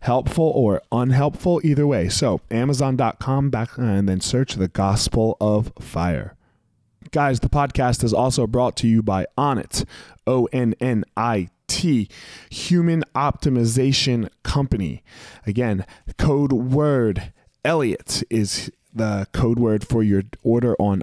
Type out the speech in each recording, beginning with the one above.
helpful or unhelpful, either way. So, Amazon.com back uh, and then search the Gospel of Fire. Guys, the podcast is also brought to you by Onnit, O N N I T, Human Optimization Company. Again, code word Elliot is the code word for your order on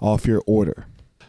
off your order.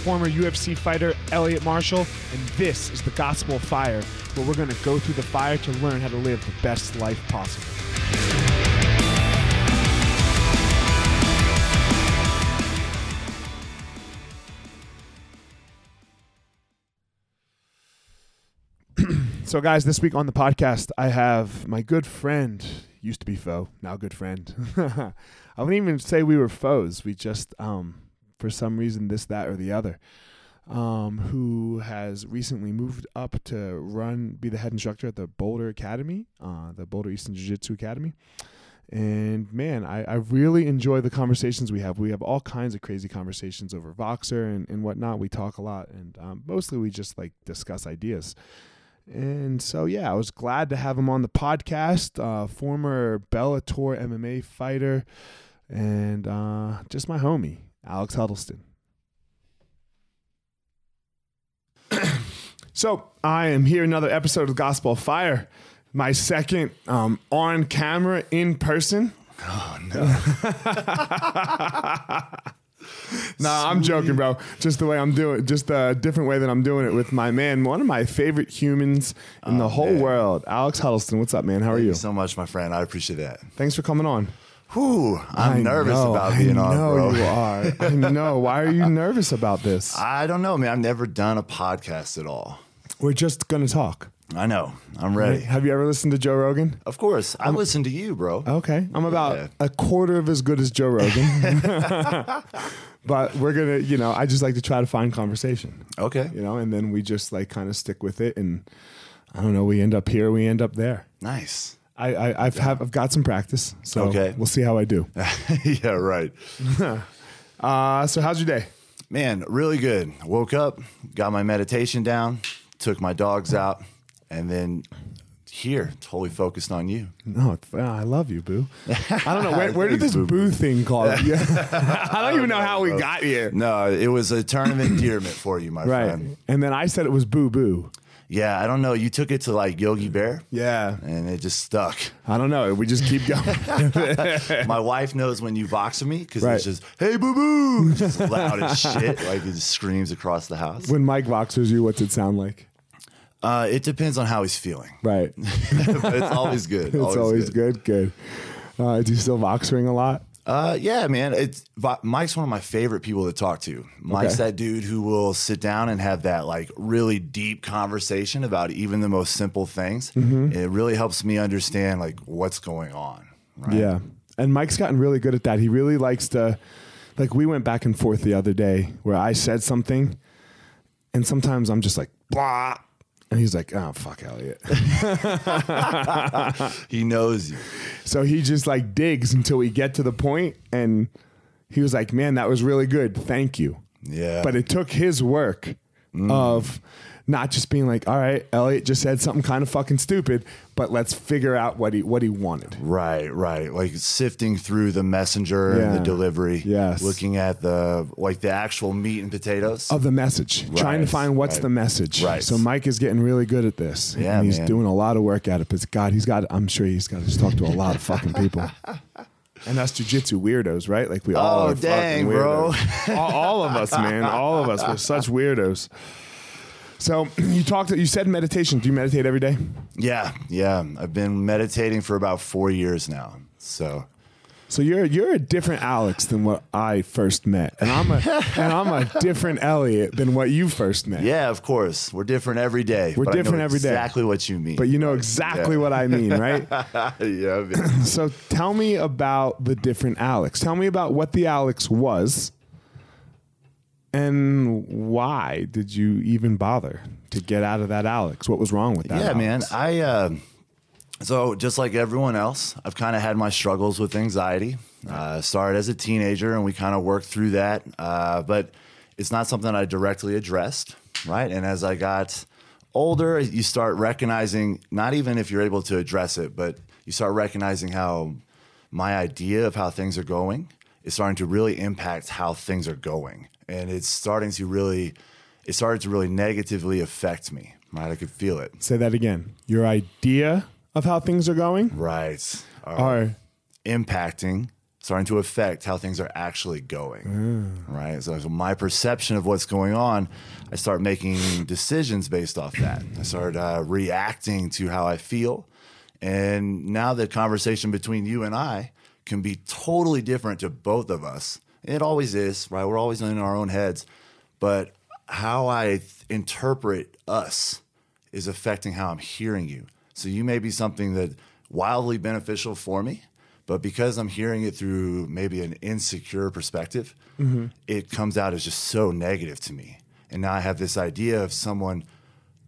former UFC fighter Elliot Marshall, and this is the Gospel of Fire, where we're going to go through the fire to learn how to live the best life possible. So, guys, this week on the podcast, I have my good friend, used to be foe, now good friend. I wouldn't even say we were foes. We just, um, for some reason, this, that, or the other, um, who has recently moved up to run, be the head instructor at the Boulder Academy, uh, the Boulder Easton Jiu Jitsu Academy. And man, I, I really enjoy the conversations we have. We have all kinds of crazy conversations over Voxer and, and whatnot. We talk a lot, and um, mostly we just like discuss ideas. And so, yeah, I was glad to have him on the podcast. Uh, former Bellator MMA fighter and uh, just my homie, Alex Huddleston. so, I am here another episode of Gospel of Fire, my second um, on camera in person. Oh no! nah, I'm joking, bro. Just the way I'm doing, just a different way that I'm doing it with my man, one of my favorite humans in the whole man. world, Alex Huddleston. What's up, man? How are Thank you? you so much, my friend. I appreciate that. Thanks for coming on. Whew, I'm I nervous know, about being I on, know bro. you are. I know. Why are you nervous about this? I don't know, man. I've never done a podcast at all. We're just gonna talk. I know. I'm ready. Have you ever listened to Joe Rogan? Of course. I listen to you, bro. Okay, I'm about Yeah. a quarter of as good as Joe Rogan, but we're gonna, you know, I just like to try to find conversation, Okay. you know, and then we just like kind of stick with it, and I don't know, we end up here, we end up there. Nice. I, I I've have I've got some practice, so Okay. we'll see how I do. yeah, right. Uh, so how's your day? Man, really good. Woke up, got my meditation down, took my dogs out, and then here, totally focused on you. No, it's- uh, I love you, Boo. I don't know where, where did Thanks, this Boo Boo thing call it? Yeah. I don't even know how we got here. No, it was a term of endearment for you, my Right, friend. and then I said it was Boo Boo. Yeah, I don't know. You took it to like Yogi Bear, Yeah, and it just stuck. I don't know. We just keep going. My wife knows when you box with me because Right. it's just hey boo boo, just loud as shit, like it just screams across the house. when Mike boxes you, what's it sound like? Uh, it depends on how he's feeling, Right, but it's always good. it's always good. Good. Uh, do you still box ring a lot? Uh, yeah, man. It's Mike's one of my favorite people to talk to. Mike's Okay. that dude who will sit down and have that like really deep conversation about even the most simple things. Mm-hmm. It really helps me understand like what's going on. Right? Yeah. And Mike's gotten really good at that. He really likes to, like, we went back and forth the other day where I said something, and sometimes I'm just like, blah. And he's like, oh, fuck, Elliot. He knows you. so he just like digs until we get to the point, and he was like, man, that was really good. Thank you. Yeah. But it took his work mm. of not just being like, all right, Elliot just said something kind of fucking stupid, but let's figure out what he what he wanted. Right, right. Like sifting through the messenger and the delivery. Yes. Looking at the like the actual meat and potatoes. of the message, trying to find what's right. the message. Right. So Mike is getting really good at this. Yeah, and he's man. doing a lot of work at it. But God, he's got. I'm sure he's got to just talk to a lot of fucking people. And us jujitsu weirdos, right? Like we oh, all Oh, are dang, fucking bro. weirdos. all, all of us, man. All of us. We're such weirdos. So you talked. You said meditation. Do you meditate every day? Yeah, yeah. I've been meditating for about four years now. So So you're you're a different Alex than what I first met, and I'm a and I'm a different Elliot than what you first met. yeah, of course. We're different every day. We're but I know different every day. Exactly what you mean. But you know exactly Yeah. what I mean, right? yeah. So tell me about the different Alex. Tell me about what the Alex was And why did you even bother to get out of that, Alex? What was wrong with that? yeah, Alex? man. I uh, so just like everyone else, I've kind of had my struggles with anxiety. Uh, started as a teenager, and we kind of worked through that. Uh, but it's not something I directly addressed, right? And as I got older, you start recognizing not even if you're able to address it, but you start recognizing how my idea of how things are going is starting to really impact how things are going, and it's starting to really, it started to really negatively affect me. Right, I could feel it. Say that again. Your idea of how things are going Right, are are impacting, starting to affect how things are actually going. Right, so, so my perception of what's going on, I start making decisions based off that. I start uh, reacting to how I feel, and now the conversation between you and I can be totally different to both of us. It always is, right? We're always in our own heads, but how I th- interpret us is affecting how I'm hearing you. So you may be something that wildly beneficial for me, but because I'm hearing it through maybe an insecure perspective, mm-hmm. it comes out as just so negative to me. And now I have this idea of someone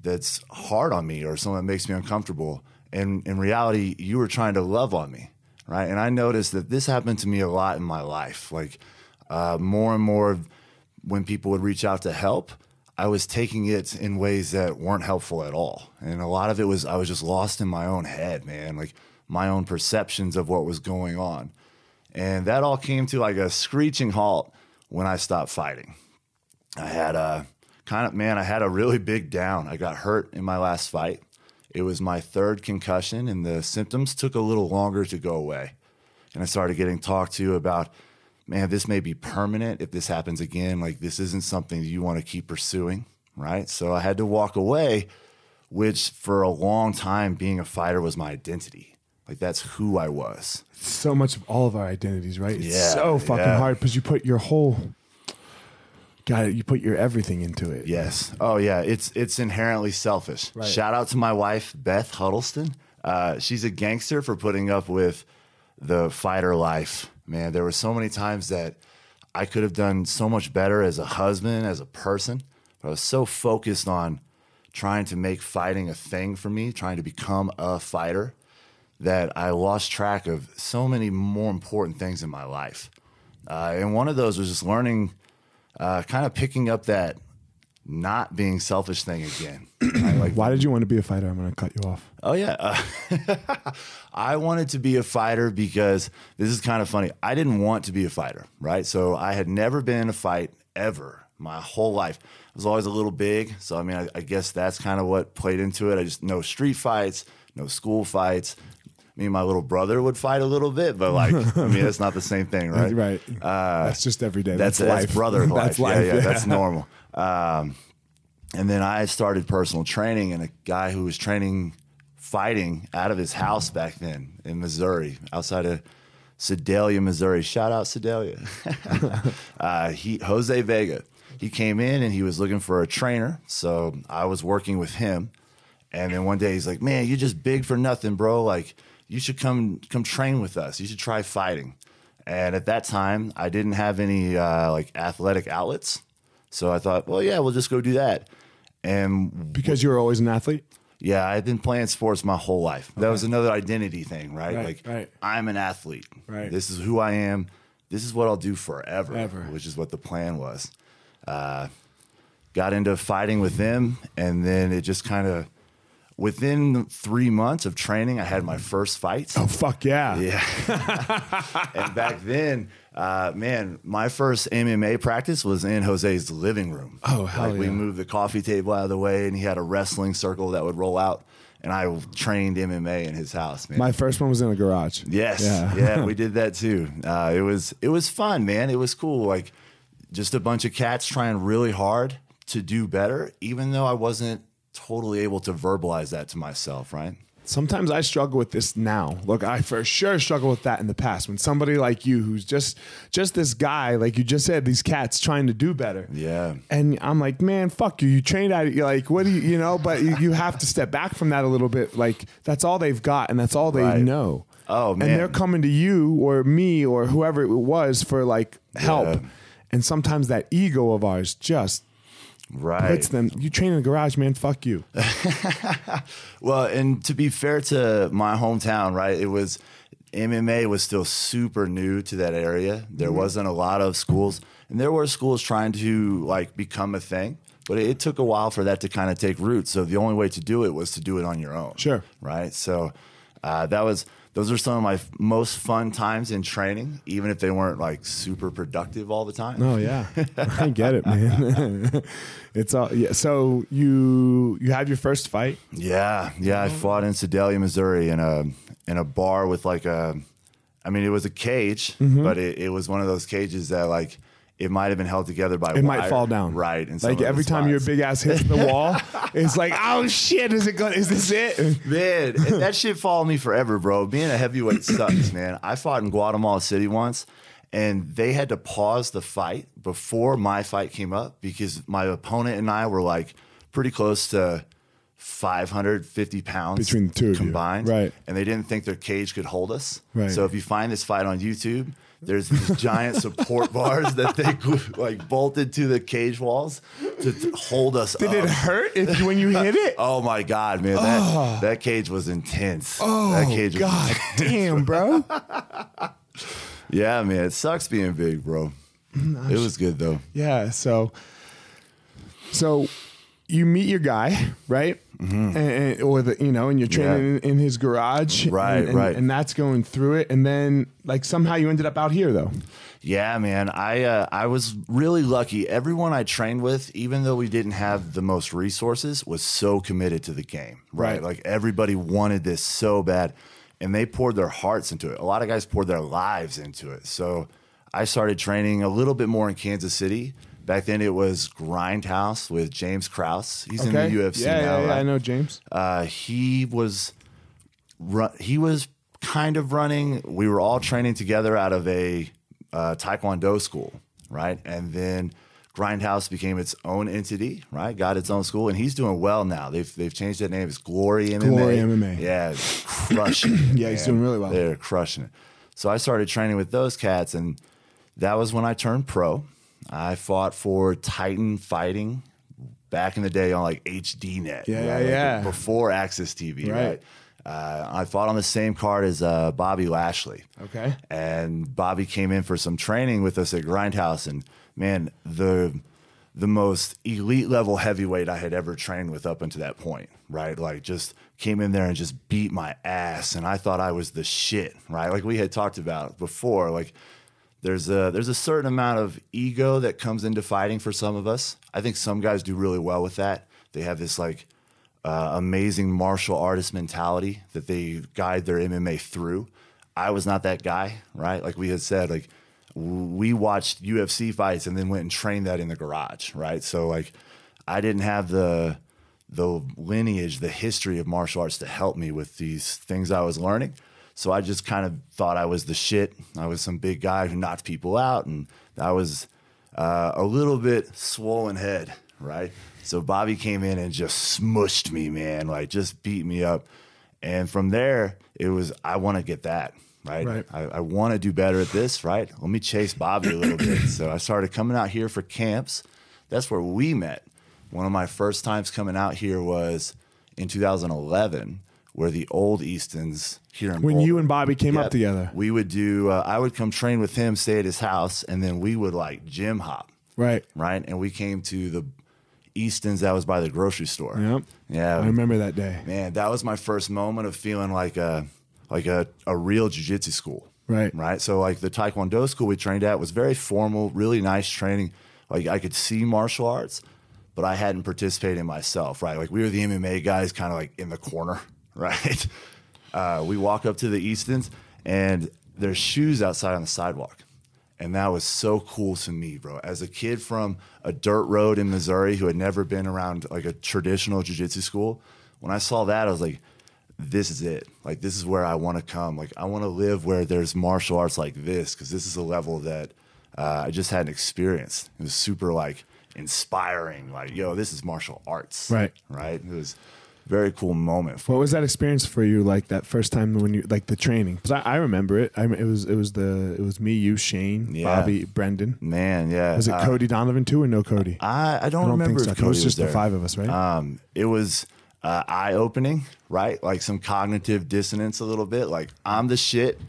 that's hard on me or someone that makes me uncomfortable. And in reality, you were trying to love on me, right? And I noticed that this happened to me a lot in my life. Like uh, more and more when people would reach out to help, I was taking it in ways that weren't helpful at all. And a lot of it was I was just lost in my own head, man, like my own perceptions of what was going on. And that all came to like a screeching halt when I stopped fighting. I had a kind of man, I had a really big down. I got hurt in my last fight. It was my third concussion, and the symptoms took a little longer to go away. And I started getting talked to about, man, this may be permanent if this happens again. Like, this isn't something you want to keep pursuing, right? So I had to walk away, which for a long time, being a fighter was my identity. Like, that's who I was. so much of all of our identities, right? It's Yeah, so fucking yeah. hard because you put your whole, got it. You put your everything into it. Yes. Oh yeah. It's it's inherently selfish. Right. Shout out to my wife Beth Huddleston. Uh, she's a gangster for putting up with the fighter life. Man, there were so many times that I could have done so much better as a husband, as a person. But I was so focused on trying to make fighting a thing for me, trying to become a fighter, that I lost track of so many more important things in my life. Uh, and one of those was just learning, uh, kind of picking up that not being selfish thing again. I like, Why did you want to be a fighter? I'm going to cut you off. oh yeah, uh, I wanted to be a fighter because this is kind of funny. I didn't want to be a fighter, right? So I had never been in a fight ever my whole life. I was always a little big, so I mean, I, I guess that's kind of what played into it. I just no street fights, no school fights. Me and my little brother would fight a little bit, but like, I mean, it's not the same thing, right? Right. that's just every day. That's That's, that's, life. brother life. that's life. Yeah, yeah, that's normal. Um, and then I started personal training, and a guy who was training fighting out of his house back then in Missouri, outside of Sedalia, Missouri. Shout out Sedalia. uh, he Jose Vega. He came in and he was looking for a trainer, so I was working with him. And then one day he's like, "Man, you're just big for nothing, bro. Like, you should come come train with us. You should try fighting." And at that time, I didn't have any uh, like athletic outlets, so I thought, "Well, yeah, we'll just go do that." And Because you were always an athlete. yeah, I've been playing sports my whole life. That was another identity thing, right? Right, like, right. I'm an athlete. Right. This is who I am. This is what I'll do forever, Ever. which is what the plan was. Uh, got into fighting with them, and then it just kind of, within three months of training, I had my first fight. Oh fuck yeah! Yeah. and back then, uh, man, my first MMA practice was in Jose's living room. Oh, hell like We moved the coffee table out of the way, and he had a wrestling circle that would roll out. And I trained MMA in his house, man. My first one was in a garage. yes, Yeah. yeah. we did that too. Uh, it was it was fun, man. It was cool. Like just a bunch of cats trying really hard to do better, even though I wasn't totally able to verbalize that to myself. Right? Sometimes I struggle with this now. Look, I for sure struggle with that in the past. When somebody like you, who's just just this guy, like you just said, these cats trying to do better. Yeah. And I'm like, man, fuck you. You trained at it. You're like, what do you, you know? But you, you have to step back from that a little bit. Like that's all they've got, and that's all they Right. know. Oh, man. And they're coming to you or me or whoever it was for like help. Yeah. and sometimes that ego of ours just Right. hits them. You train in the garage, man. Fuck you. Well, and to be fair to my hometown, right? It was MMA was still super new to that area. There Mm-hmm. wasn't a lot of schools, and there were schools trying to like become a thing, but it, took a while for that to kind of take root. So the only way to do it was to do it on your own. Sure. Right. So uh, that was those are some of my f- most fun times in training, even if they weren't like super productive all the time. Oh yeah, I get it, man. it's all yeah. So you you have your first fight. Yeah, yeah. I fought in Sedalia, Missouri, in a in a bar with like a, I mean, it was a cage, Mm-hmm. but it, it was one of those cages that like it might have been held together by. It might fall down. right? some Like every time your big ass hits the wall, it's like, oh shit, is it going? Is this it? Man, that shit followed me forever, bro. Being a heavyweight sucks, man. I fought in Guatemala City once, and they had to pause the fight before my fight came up because my opponent and I were like pretty close to 550 pounds Between the two combined, Right. And they didn't think their cage could hold us. Right. So if you find this fight on YouTube. There's these giant support bars that they like bolted to the cage walls to to hold us up. Did up. it hurt if when you hit it? Oh my god, man! That oh. that cage was intense. Oh that cage was god, damn, bro. Yeah, man, it sucks being big, bro. Mm, it was good though. Yeah. So, so you meet your guy, right? And, and- or the you know, and you're training in, in his garage, Right, and, and- right. and that's going through it, and then like somehow you ended up out here though. Yeah, man. I uh, I was really lucky. Everyone I trained with, even though we didn't have the most resources, was so committed to the game. Right. Right. Like everybody wanted this so bad, and they poured their hearts into it. A lot of guys poured their lives into it. So I started training a little bit more in Kansas City. Back then, it was Grindhouse with James Krause. He's in the UFC yeah, now. yeah, right? I know James. uh, he was ru- he was kind of running. We were all training together out of a uh, Taekwondo school, right? And then Grindhouse became its own entity, right? Got its own school, and he's doing well now. They've they've changed that name. It's Glory MMA. Glory MMA. Yeah, crushing. it, Yeah, he's doing really well. They're crushing it. So I started training with those cats, and that was when I turned pro. I fought for Titan Fighting back in the day on like HD Net. Yeah, yeah, like. Before AXS TV, Right. right? Uh, I fought on the same card as uh, Bobby Lashley. Okay. And Bobby came in for some training with us at Grindhouse, and man, the the most elite level heavyweight I had ever trained with up until that point, right? Like just came in there and just beat my ass, and I thought I was the shit, right? Like we had talked about before, like there's a there's a certain amount of ego that comes into fighting for some of us. I think some guys do really well with that. They have this like uh, amazing martial artist mentality that they guide their MMA through. I was not that guy, right? Like we had said, like we watched UFC fights and then went and trained that in the garage, right? So like I didn't have the the lineage, the history of martial arts to help me with these things I was learning. So I just kind of thought I was the shit. I was some big guy who knocked people out, and I was uh, a little bit swollen head, right? So Bobby came in and just smushed me, man, like just beat me up. And from there, it was I want to get that, right? Right. I, I want to do better at this, right? Let me chase Bobby a little bit. So I started coming out here for camps. That's where we met. One of my first times coming out here was in 2011, where the old Eastons here in When Boulder- you and Bobby came Yep. up together, we would do. Uh, I would come train with him, stay at his house, and then we would like gym hop, right? right? And we came to the Eastons that was by the grocery store. Yep. Yeah, I remember that day. man, that was my first moment of feeling like a like a, a real jujitsu school. Right. Right. So like the Taekwondo school we trained at was very formal, really nice training. Like I could see martial arts, but I hadn't participated in myself. Right. Like we were the MMA guys, kind of like in the corner. Right. Uh, we walk up to the Eastons and there's shoes outside on the sidewalk. And that was so cool to me, bro. As a kid from a dirt road in Missouri who had never been around like a traditional jujitsu school, when I saw that, I was like, this is it. Like, this is where I want to come. Like, I want to live where there's martial arts like this because this is a level that uh, I just hadn't experienced. It was super like inspiring. Like, yo, this is martial arts. Right. Right. It was very cool moment. What was that experience for you? Like that first time when you like the training? Because I, I remember it. I, it was it was the it was me, you, Shane, Yeah. Bobby, Brendan. man, yeah. Was it Uh, Cody Donovan too, or no Cody? I, I don't I don't remember think so. if It Cody was just the there. five of us, right? Um, it was uh, eye opening, right? Like some cognitive dissonance a little bit. Like I'm the shit.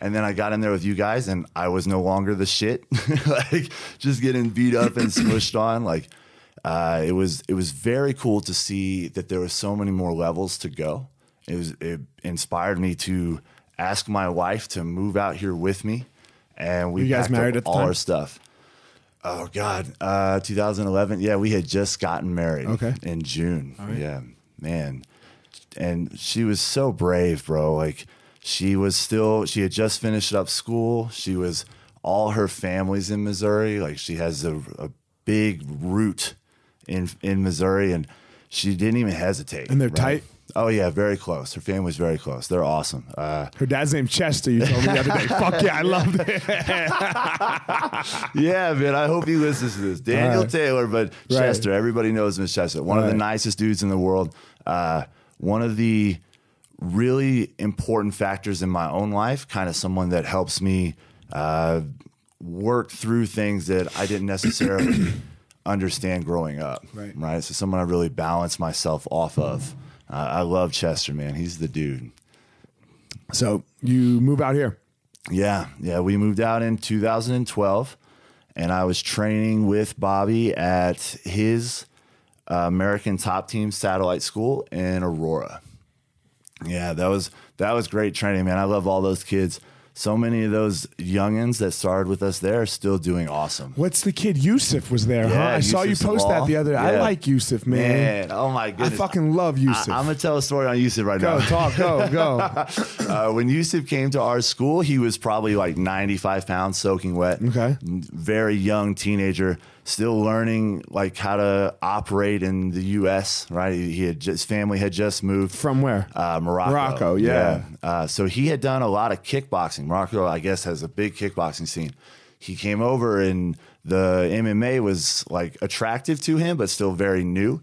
And then I got in there with you guys and I was no longer the shit. like just getting beat up and smushed on. Like uh, it was it was very cool to see that there were so many more levels to go. It was it inspired me to ask my wife to move out here with me. And we You guys married at all time? our stuff. Oh God, uh, 2011. Yeah, we had just gotten married. Okay. in June. Yeah, man, and she was so brave, bro. Like she was still. She had just finished up school. She was all her family's in Missouri. Like she has a, a big root in in Missouri, and she didn't even hesitate. And they're right? tight? Oh yeah, very close. Her family's very close. They're awesome. Uh, Her dad's named Chester. You told me the other day. Fuck yeah, I love it. yeah, man. I hope he listens to this. Daniel Right. Taylor, but Right. Chester. Everybody knows Miss Chester. One of the nicest dudes in the world. Uh, one of the really important factors in my own life. Kind of someone that helps me uh, work through things that I didn't necessarily understand growing up. Right. Right. So someone I really balance myself off of. Uh, I love Chester, man. He's the dude. so you move out here. Yeah, yeah. We moved out in 2012, and I was training with Bobby at his uh, American Top Team Satellite School in Aurora. Yeah, that was that was great training, man. I love all those kids. So many of those youngins that started with us there are still doing awesome. What's the kid? Yusuf was there, huh? Yeah, I saw you Yusuf post that the other. Day. I like Yusuf, man. Man, oh my goodness. I fucking love Yusuf. I, am gonna tell a story on Yusuf right now. go now. talk, go go. Uh, when Yusuf came to our school, he was probably like 95 pounds, soaking wet. Okay. Very young teenager, still learning like how to operate in the U.S. Right, he had just family had just moved From where? uh, Morocco. Morocco, yeah. Uh, so he had done a lot of kickboxing. Morocco, I guess, has a big kickboxing scene. He came over and the MMA was like attractive to him, but still very new.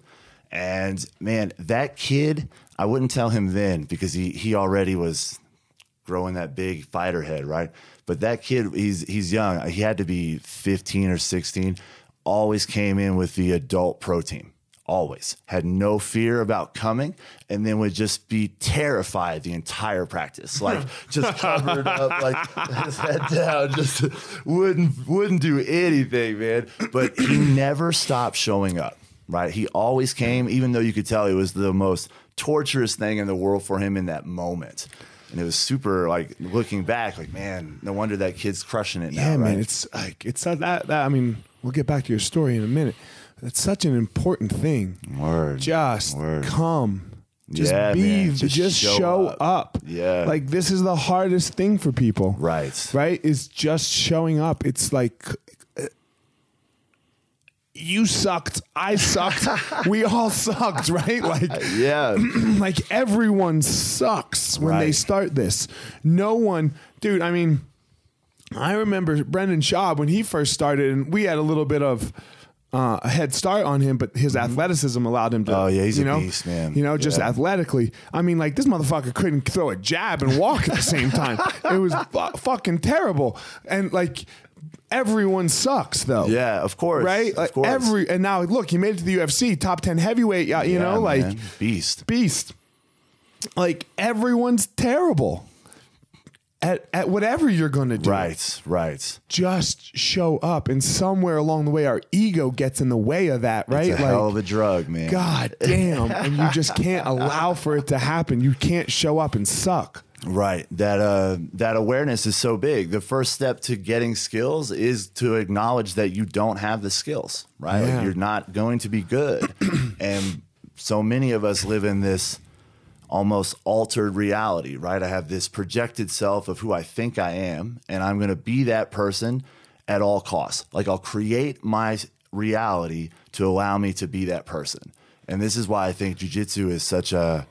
And man, that kid, I wouldn't tell him then because he he already was growing that big fighter head, right? But that kid, he's he's young. He had to be 15 or 16. Always came in with the adult protein. Always had no fear about coming, and then would just be terrified the entire practice, like just covered up, like his head down, just wouldn't wouldn't do anything, man. But he never stopped showing up. Right? He always came, even though you could tell it was the most torturous thing in the world for him in that moment. And it was super like looking back, like, man, no wonder that kid's crushing it now. Yeah, right? man. It's like it's that, that. That I mean, we'll get back to your story in a minute. It's such an important thing. Word. Just Word. come. Just Yeah, be. man. Just, Just show, show up. up. Yeah. Like this is the hardest thing for people. Right. Right. Is just showing up. It's like. Uh, You sucked. I sucked. we all sucked, right? Like, Yeah. like everyone sucks when they start this. No one, dude. I mean, I remember Brendan Schaub when he first started, and we had a little bit of uh, a head start on him, but his athleticism allowed him to. Mm-hmm. Oh, yeah, he's you a know, beast, man. You know, just Yeah. athletically. I mean, like this motherfucker couldn't throw a jab and walk at the same time. It was fu- fucking terrible, and like everyone sucks though. yeah, of course. Right, Of like course. every and now look, he made it to the UFC, top ten heavyweight. yeah, You Yeah, know, like man. beast. beast. Like everyone's terrible at at whatever you're going to do. Right, right. Just show up, and somewhere along the way, our ego gets in the way of that. Right? It's a hell of a drug, man. God damn, and you just can't allow for it to happen. You can't show up and suck. Right. That uh that awareness is so big. The first step to getting skills is to acknowledge that you don't have the skills, right? Like, you're not going to be good. and so many of us live in this almost altered reality, right? I have this projected self of who I think I am, and I'm going to be that person at all costs. Like I'll create my reality to allow me to be that person. And this is why I think jujitsu is such a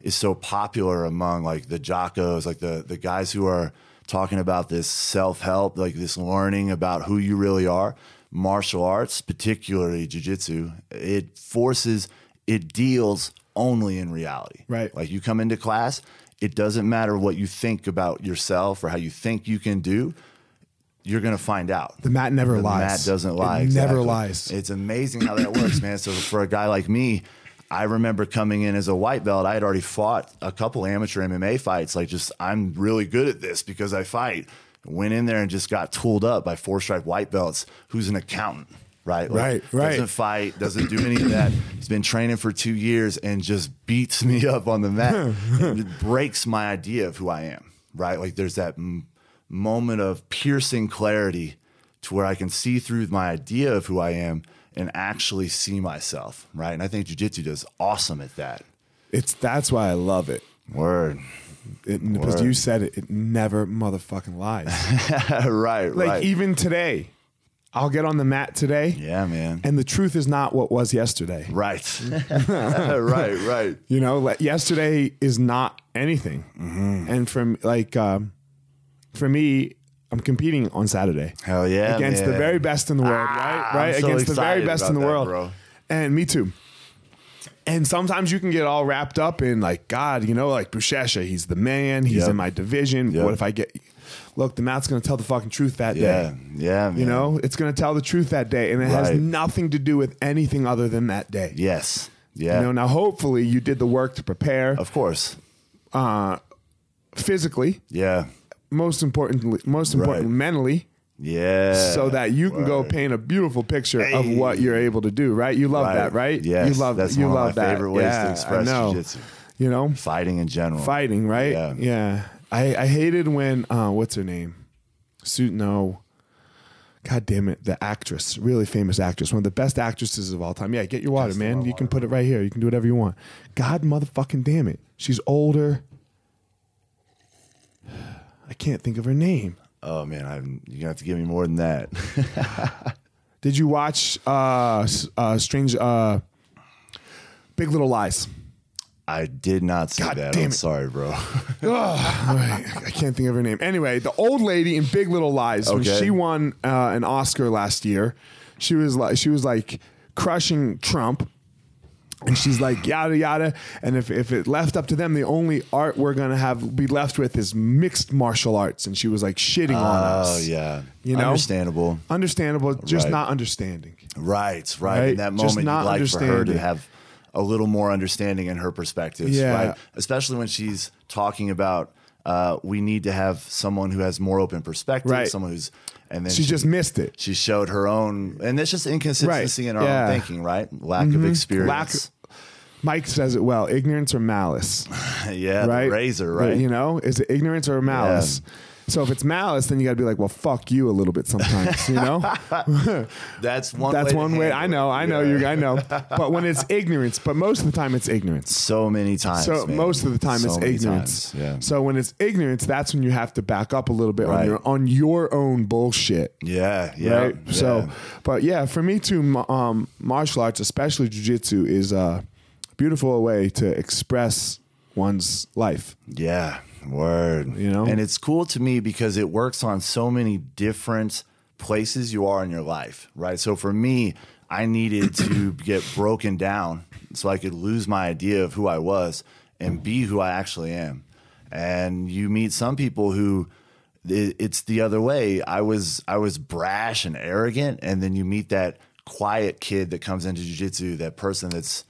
is so popular among like the jockos, like the the guys who are talking about this self help, like this learning about who you really are. Martial arts, particularly jujitsu, it forces, it deals only in reality. Right. Like you come into class, it doesn't matter what you think about yourself or how you think you can do. You're gonna find out. The mat never The lies. mat doesn't lie. It never lies. It's amazing how that works, man. So for a guy like me, I remember coming in as a white belt. I had already fought a couple amateur MMA fights. Like, just I'm really good at this because I fight. Went in there and just got tooled up by four stripe white belts. Who's an accountant, right? Like, Right, right. Doesn't fight, doesn't do any of that. He's been training for two years and just beats me up on the mat. it breaks my idea of who I am, right? Like, there's that m- moment of piercing clarity to where I can see through my idea of who I am and actually see myself, right? And I think jujitsu does awesome at that. It's that's why I love it. Word. It, because you said it, it never motherfucking lies. right, like right. even today, I'll get on the mat today, yeah, man. and the truth is not what was yesterday. right. right, right. You know, like yesterday is not anything. Mm-hmm. And from like um, for me, I'm competing on Saturday Hell yeah. against the very best in the world, Ah, right? Right so against the very best in the that, world, bro. And me too. And sometimes you can get all wrapped up in like God, you know, like Bushesha, he's the man, he's Yep. in my division. Yep. What if I get? Look, the mat's going to tell the fucking truth that Yeah, day. yeah, man. You know, it's going to tell the truth that day, and it has nothing to do with anything other than that day. Yes. Yeah. You know, now hopefully you did the work to prepare of course. Uh physically, Yeah. Most importantly, most importantly, Right. mentally, Yeah. so that you can go paint a beautiful picture of what you're able to do. Right? You love Right. that, right? Yes, you love that's you one of my that. favorite ways to express jujitsu. You know, Fighting in general. fighting, right? Yeah. yeah. I, I hated when uh, what's her name? Suit no. God damn it, the actress, really famous actress, one of the best actresses of all time. Yeah, get your water, man. You can put it right here. You can do whatever you want. God motherfucking damn it. She's older. I can't think of her name. Oh man, I'm, you're gonna have to give me more than that. Did you watch uh, uh Strange uh Big Little Lies? I did not see God that. damn I'm it. sorry, bro. I I can't think of her name. Anyway, the old lady in Big Little Lies when she won uh, an Oscar last year, she was like she was like crushing Trump. And she's like yada yada, and if, if it left up to them, the only art we're gonna have be left with is mixed martial arts. And she was like shitting on oh, us. Oh yeah, You know? understandable. Understandable, just Right. not understanding. Right, right. Right? In that Just moment, not you'd like for her to have a little more understanding in her perspectives, Yeah. right? Especially when she's talking about uh, we need to have someone who has more open perspective, Right. someone who's and then She just missed it. she showed her own, and it's just inconsistency Right. in our Yeah. Mm-hmm. own thinking, right? Lack of experience. Mike says it well: ignorance or malice. yeah, right? the razor, right? You know, is it ignorance or malice? So if it's malice, then you got to be like, well, fuck you a little bit sometimes. You know, That's one. that's way one way. I know, I know, you, I know. But when it's ignorance, but most of the time it's ignorance. So many times. So man. most of the time So it's ignorance. times, Yeah. So when it's ignorance, that's when you have to back up a little bit on Right. your on your own bullshit. yeah. Yeah. right? yeah. So, but yeah, for me too, um, martial arts, especially jujitsu, is a beautiful way to express one's life. Yeah, word. You know? and it's cool to me because it works on so many different places you are in your life, right? So for me, I needed to get broken down so I could lose my idea of who I was and be who I actually am. And you meet some people who it- it's the other way. I was I was brash and arrogant, and then you meet that quiet kid that comes into jujitsu, that person that's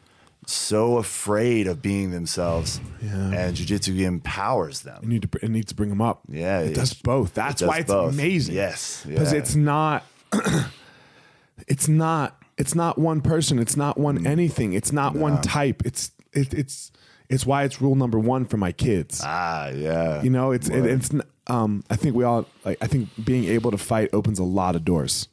so afraid of being themselves, and jujitsu empowers You them. need to it needs to bring them up. Yeah, it it- does both. That's does why it's both. amazing. Yes, because yeah. it's not. it's not. It's not one person. It's not Mm. one anything. It's not one type. It's it, it's it's why it's rule number one for my kids. Ah, yeah. You know, it's it, it's. Um, I think we all like. I think being able to fight opens a lot of doors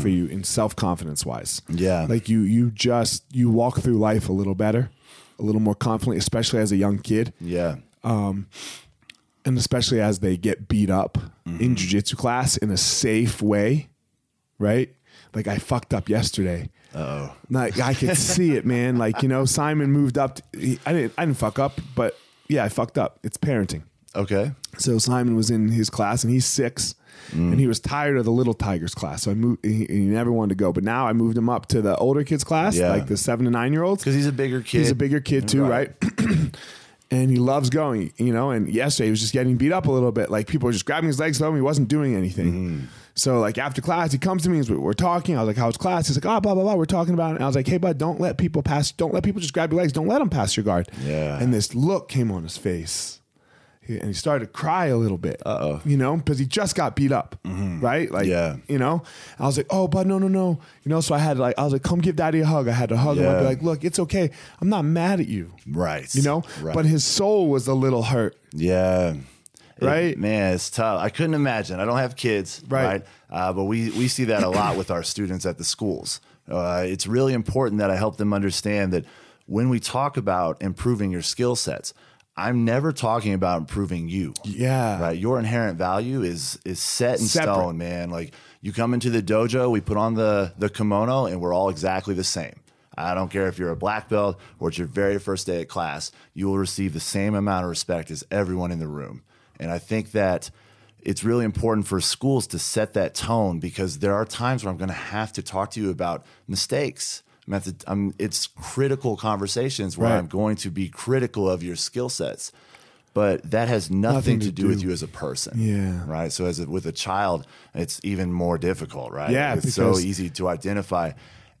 for you in self confidence wise. Mm-hmm. Yeah. like you you just you walk through life a little better, a little more confident, especially as a young kid, yeah. and especially as they get beat up Mm-hmm. in jujitsu class in a safe way, right? Like I fucked up yesterday. Oh, Like I could see it, man. Like you know, Simon moved up. To, he, I didn't. I didn't fuck up, but yeah, I fucked up. It's parenting. Okay. So Simon was in his class, and he's six, and he was tired of the little Tigers class. So I moved. He, he never wanted to go, but now I moved him up to the older kids class, Yeah. like the seven to nine year olds. Because he's a bigger kid. He's a bigger kid too, right? and he loves going, you know. And yesterday he was just getting beat up a little bit. Like people were just grabbing his legs, throwing him. He wasn't doing anything. Mm-hmm. So like after class, he comes to me. and We're talking. I was like, "How's class?" He's like, "Oh, blah blah blah." We're talking about it. And I was like, "Hey, bud, don't let people pass. Don't let people just grab your legs. Don't let them pass your guard." Yeah. And this look came on his face. He- And he started to cry a little bit, Uh-oh. you know, because he just got beat up, right? Like, Yeah. you know. I was like, "Oh, but no, no, no," you know. So I had like, I was like, "Come give daddy a hug." I had to hug him. I'd be like, "Look, it's okay. I'm not mad at you." Right. you know Right. but his soul was a little hurt Yeah. It- Right? man, it's tough. I couldn't imagine. I don't have kids, Right. right? Uh, but we, we see that a lot with our students at the schools. Uh, it's really important that I help them understand that when we talk about improving your skill sets, I'm never talking about improving you. Yeah. Right. Your inherent value is is set in Separate. stone, man. Like you come into the dojo, we put on the the kimono, and we're all exactly the same. I don't care if you're a black belt or it's your very first day at class, you will receive the same amount of respect as everyone in the room. And I think that it's really important for schools to set that tone because there are times where I'm going to have to talk to you about mistakes. I'm have to, I'm, it's critical conversations where Right. I'm going to be critical of your skill sets. But that has nothing, Nothing to, to do with you as a person. Yeah. Right. So as a, with a child, it's even more difficult, right? Yeah, It's so easy to identify.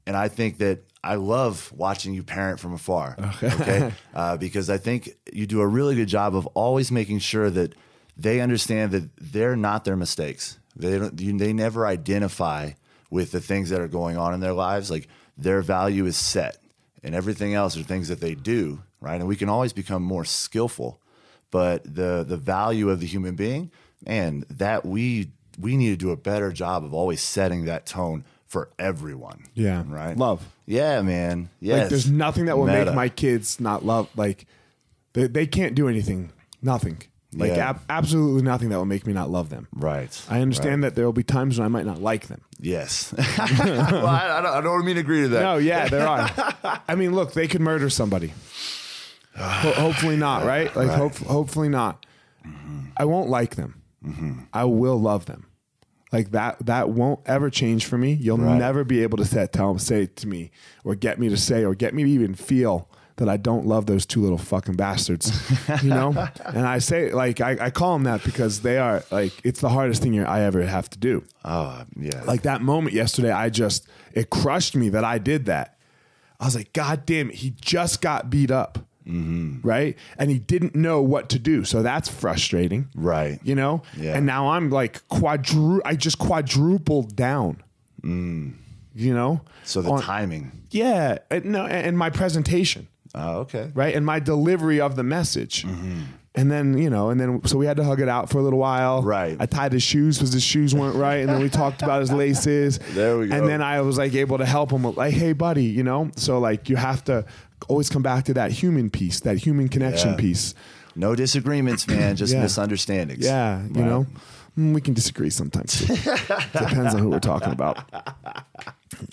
And I think that I love watching you parent from afar. Okay. uh, because I think you do a really good job of always making sure that they understand that they're not their mistakes. They don't, you, they never identify with the things that are going on in their lives. Like their value is set and everything else are things that they do. Right. And we can always become more skillful but the the value of the human being and that we we need to do a better job of always setting that tone for everyone. Yeah. Right. Love. Yeah, man. Yes. like there's nothing that will Meta. make my kids not love like they, they can't do anything nothing like Yeah. ab- absolutely nothing that will make me not love them right. i understand that there will be times when i might not like them Yes. well, I, I, don't, I don't mean to agree to that. no yeah there are i mean look they could murder somebody Ho- hopefully not right like Right. hope- hopefully not mm-hmm. i won't like them mm-hmm. i will love them like that that won't ever change for me you'll Right. never be able to say, tell say to me or get me to say or get me to even feel that I don't love those two little fucking bastards, you know. and I say like I, I call them that because they are like it's the hardest thing I ever have to do. Oh, uh, yeah. like that moment yesterday i just it crushed me that i did that. I was like god damn it he just got beat up. Mm-hmm. Right? And he didn't know what to do. So that's frustrating. Right. you know? Yeah. and now i'm like quadru i just quadrupled down. Mm. You know? So the On- timing. yeah. And, no and my presentation Oh, okay. right and my delivery of the message Mm-hmm. and then you know and then so we had to hug it out for a little while Right. i tied his shoes because his shoes weren't right and then we talked about his laces There we go. and then i was like able to help him with like hey buddy you know so like you have to always come back to that human piece that human connection Yeah. piece No disagreements, man. Just Yeah. misunderstandings. yeah you Right. know Mm, we can disagree sometimes depends on who we're talking about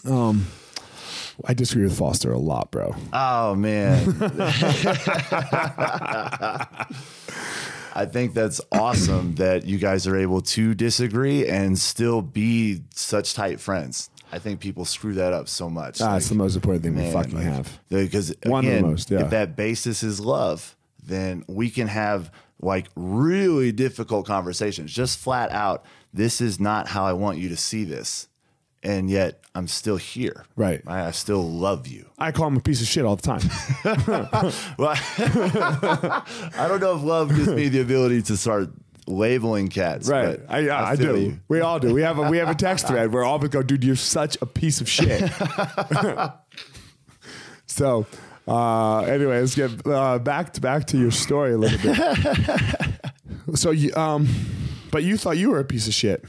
um I disagree with Foster a lot, bro. Oh man. I think that's awesome that you guys are able to disagree and still be such tight friends. I think people screw that up so much. Ah, that's Like, the most important thing we fucking have. Because One of the again, most, yeah. if that basis is love, then we can have like really difficult conversations. Just flat out, this is not how I want you to see this. And yet I'm still here. Right. I, I still love you. I call him a piece of shit all the time. Well, I don't know if love gives me the ability to start labeling cats. Right. but I, I, feel do. you. We all do. We have a we have a text thread where all of us go, dude, you're such a piece of shit. so uh anyway, let's get uh, back to back to your story a little bit. so you um but you thought you were a piece of shit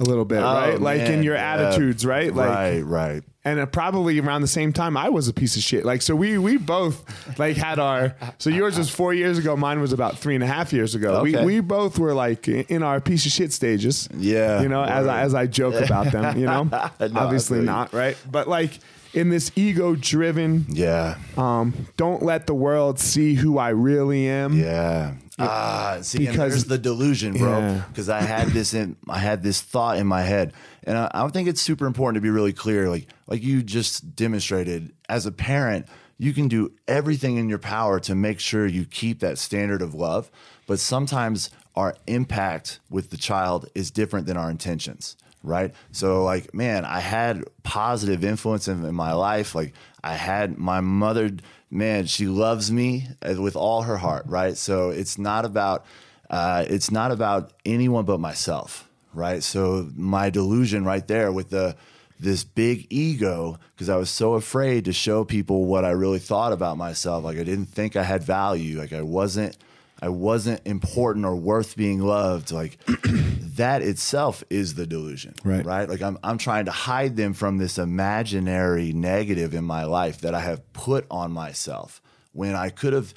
a little bit, right? Like in Oh, man, your yeah. attitudes, right? Like right, right. and uh, probably around the same time I was a piece of shit. Like so, we we both like had our. So yours was four years ago. Mine was about three and a half years ago. We Okay. we both were like in in our piece of shit stages. Yeah, you know, as I, as I joke about them. You know, I obviously not right, but like in this ego driven Yeah. um don't let the world see who I really am. Yeah. Ah, see, and there's the delusion, bro. Yeah. Because I had this in, I had this thought in my head, and I, I think it's super important to be really clear. Like, like you just demonstrated, as a parent, you can do everything in your power to make sure you keep that standard of love. But sometimes our impact with the child is different than our intentions right? So like, man, I had positive influence in, in my life. Like I had my mother, man, she loves me with all her heart, right? So it's not about uh, it's not about anyone but myself, right? So my delusion right there with the this big ego because I was so afraid to show people what I really thought about myself. Like I didn't think I had value. Like I wasn't I wasn't important or worth being loved. Like that itself is the delusion, Right. Right. Like I'm, I'm trying to hide them from this imaginary negative in my life that I have put on myself when I could have,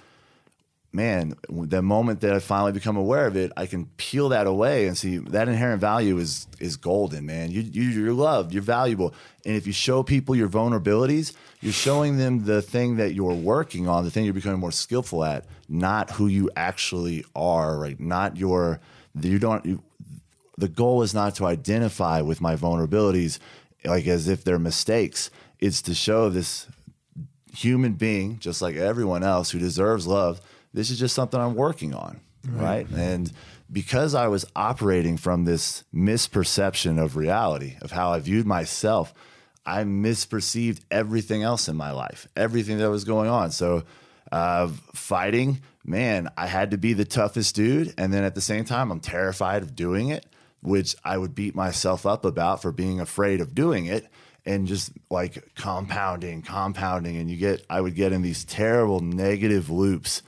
man, the moment that I finally become aware of it, I can peel that away and see that inherent value is, is golden, man. You, you, you're loved, you're valuable. And if you show people your vulnerabilities, you're showing them the thing that you're working on, the thing you're becoming more skillful at, not who you actually are, right? Not your, you don't, you, the goal is not to identify with my vulnerabilities like as if they're mistakes. It's to show this human being, just like everyone else who deserves love, this is just something I'm working on. Right. And because I was operating from this misperception of reality, of how I viewed myself, I misperceived everything else in my life, everything that was going on. So, uh, fighting, man, I had to be the toughest dude. And then at the same time, I'm terrified of doing it, which I would beat myself up about for being afraid of doing it and just like compounding, compounding. And you get, I would get in these terrible negative loops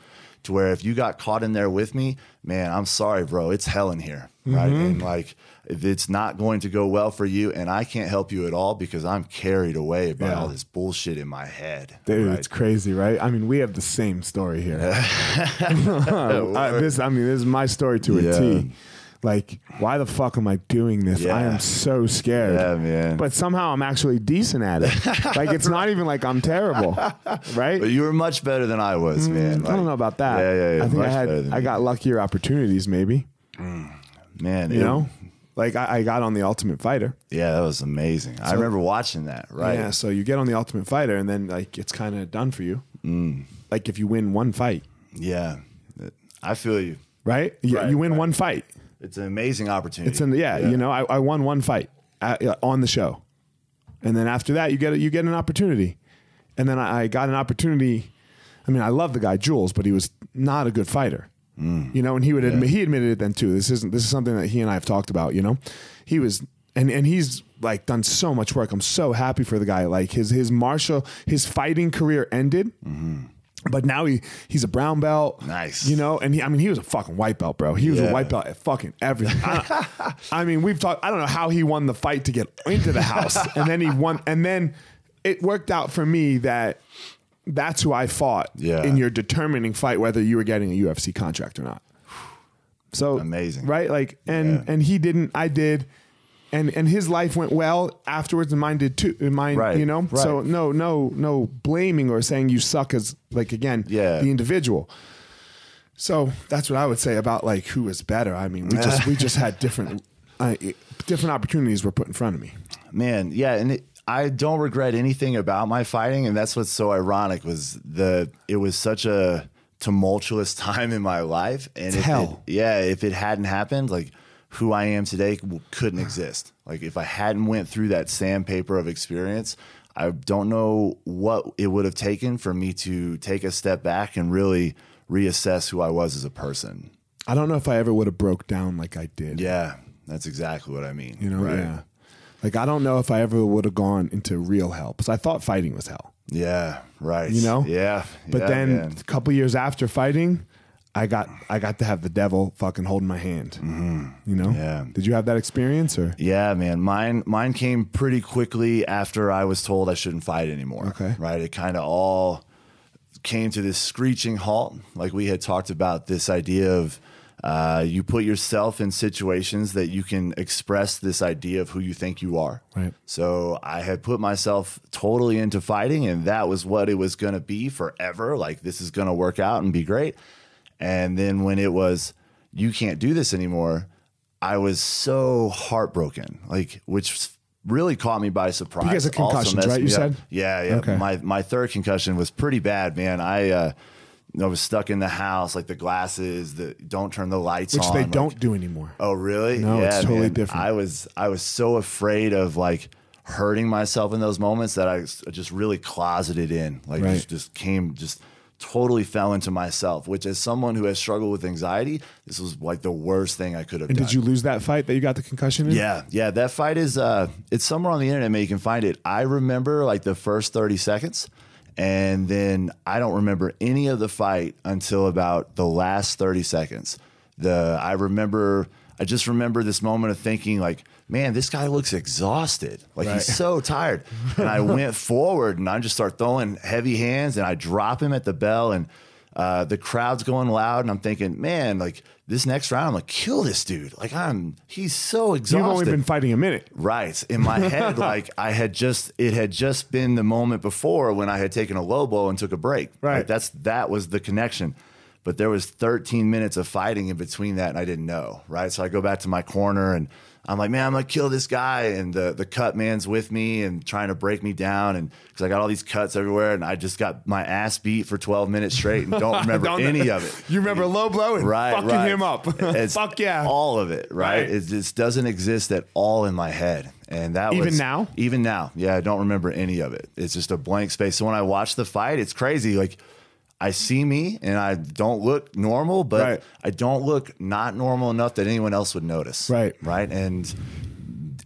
to where if you got caught in there with me, man, I'm sorry, bro, it's hell in here. Right. Mm-hmm. And like, it's not going to go well for you and I can't help you at all because I'm carried away by Yeah. all this bullshit in my head. Dude, right? it's crazy, right? I mean, we have the same story here. I, this, I mean, this is my story to a T. Yeah. Like, why the fuck am I doing this? I am so scared. Yeah, man. But somehow I'm actually decent at it. like, it's not even like I'm terrible, right? But you were much better than I was, man. Mm, I don't know about that. Yeah, yeah, yeah. I think I had I got luckier opportunities, maybe. man. You it- know, like I, I got on the Ultimate Fighter. yeah, that was amazing. I remember watching that. Right. Yeah, so you get on the Ultimate Fighter, and then like it's kind of done for you. Mm. Like if you win one fight, Yeah, I feel you. right? You, Right, you win right. one fight. It's an amazing opportunity. It's in the, yeah, you know, I, I won one fight at, uh, on the show, and then after that, you get a, you get an opportunity, and then I, I got an opportunity. I mean, I love the guy Jules, but he was not a good fighter. You know, and he would admit he admitted it then too. This isn't this is something that he and I have talked about. You know, he was and and he's like done so much work. I'm so happy for the guy. Like his his martial his fighting career ended. But now he he's a brown belt. Nice. You know, and he, I mean, he was a fucking white belt, bro. He was a white belt at fucking everything. I, I mean, we've talked. I don't know how he won the fight to get into the house, and then he won, and then it worked out for me that that's who I fought Yeah. in your determining fight whether you were getting a UFC contract or not. So Amazing. right? Like, and Yeah. and he didn't. I did. And, and his life went well afterwards, and mine did too. And mine, Right, you know. So no, no, no blaming or saying you suck as like again, Yeah. the individual. So that's what I would say about like who is better. I mean, we just we just had different uh, different opportunities were put in front of me. man yeah and it, i don't regret anything about my fighting and that's what's so ironic was the it was such a tumultuous time in my life and if hell. It, yeah if it hadn't happened like who i am today couldn't exist like if i hadn't went through that sandpaper of experience i don't know what it would have taken for me to take a step back and really reassess who i was as a person I don't know if I ever would have broke down like I did. yeah that's exactly what i mean You know, right? yeah. Like I don't know if I ever would have gone into real hell because I thought fighting was hell. yeah right You know? yeah But yeah, then man. a couple years after fighting, I got I got to have the devil fucking holding my hand. You know? Mm-hmm. Yeah. Did you have that experience or? Yeah, man. Mine mine came pretty quickly after I was told I shouldn't fight anymore. Okay. Right? It kind of all came to this screeching halt. Like we had talked about this idea of Uh, you put yourself in situations that you can express this idea of who you think you are. Right. So I had put myself totally into fighting, and that was what it was going to be forever. Like, this is going to work out and be great. And then when it was, you can't do this anymore, I was so heartbroken, like, which really caught me by surprise. Because of concussions, right? You up. said? Yeah, yeah. Okay. My my third concussion was pretty bad, man. I uh, I was stuck in the house, like the glasses, the don't turn the lights which on. Which they like- don't do anymore. Oh, really? No, it's totally man. different. I was I was so afraid of like hurting myself in those moments that I just really closeted in, like Right. just, just came just totally fell into myself. Which, as someone who has struggled with anxiety, this was like the worst thing I could have And done. did you lose that fight that you got the concussion in? Yeah, yeah. That fight is uh it's somewhere on the internet, man. You can find it. I remember like the first 30 seconds, and then I don't remember any of the fight until about the last 30 seconds. The I remember I just remember this moment of thinking like, man, this guy looks exhausted. Like Right. he's so tired. And I went forward and I just start throwing heavy hands and I drop him at the bell and uh, the crowd's going loud and I'm thinking, man, like this next round, I'm like, kill this dude. Like I'm, he's so exhausted. You've only been fighting a minute. Right. In my head, like I had just it had just been the moment before when I had taken a low blow and took a break. Right. Like, that's that was the connection. But there was 13 minutes of fighting in between that and I didn't know. Right. So I go back to my corner and I'm like, man, I'm gonna kill this guy. And the the cut man's with me and trying to break me down. And because I got all these cuts everywhere and I just got my ass beat for 12 minutes straight and don't remember Don't- any of it You remember low blow and right, fucking right. him up. Fuck yeah. all of it, right? Right. It just doesn't exist at all in my head, and that Even was now? Even now, yeah, I don't remember any of it. It's just a blank space. So when I watch the fight, it's crazy. Like I see me, and I don't look normal, but Right. I don't look not normal enough that anyone else would notice. Right. right, and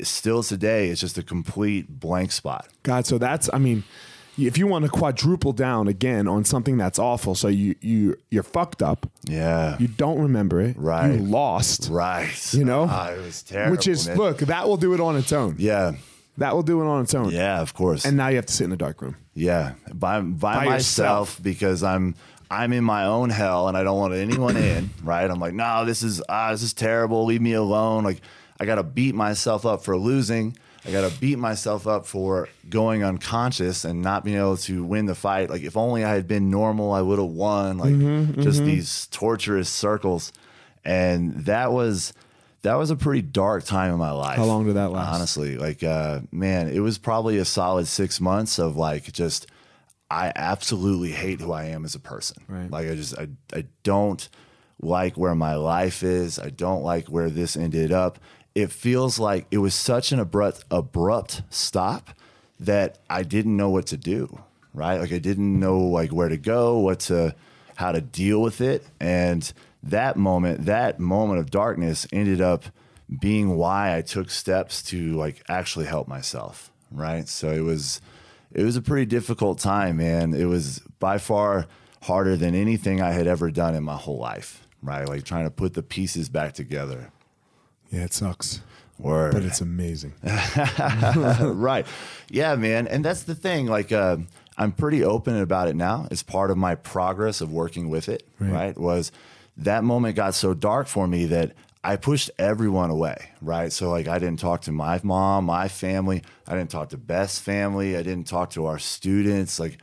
still today, it's just a complete blank spot. God, so that's I mean, if you want to quadruple down again on something that's awful, so you you you're fucked up, Yeah, you don't remember it, Right. You lost, right. You know? Ah, it was terrible. which is man. look that will do it on its own. yeah, That will do it on its own. yeah, of course. And now you have to sit in a dark room. Yeah, by by, By myself yourself. because I'm I'm in my own hell and I don't want anyone in. Right? I'm like, no, this is ah, this is terrible. Leave me alone. Like I got to beat myself up for losing. I got to beat myself up for going unconscious and not being able to win the fight. Like if only I had been normal, I would have won. Like Mm-hmm, just these torturous circles, and that was. That was a pretty dark time in my life. How long did that last? Honestly, like, uh, man, it was probably a solid six months of like just, I absolutely hate who I am as a person. Right. Like, I just, I, I don't like where my life is. I don't like where this ended up. It feels like it was such an abrupt, abrupt stop that I didn't know what to do. Right. Like, I didn't know like where to go, what to, how to deal with it. And that moment, that moment of darkness ended up being why I took steps to like actually help myself. Right. So it was, it was a pretty difficult time, man. It was by far harder than anything I had ever done in my whole life. Right. Like trying to put the pieces back together. Yeah, it sucks, Word. but it's amazing. right. Yeah, man. And that's the thing. Like, uh, I'm pretty open about it now. It's part of my progress of working with it. Right. Right. Was that moment got so dark for me that I pushed everyone away. Right. So, like, I didn't talk to my mom, my family. I didn't talk to Beth's family. I didn't talk to our students. Like,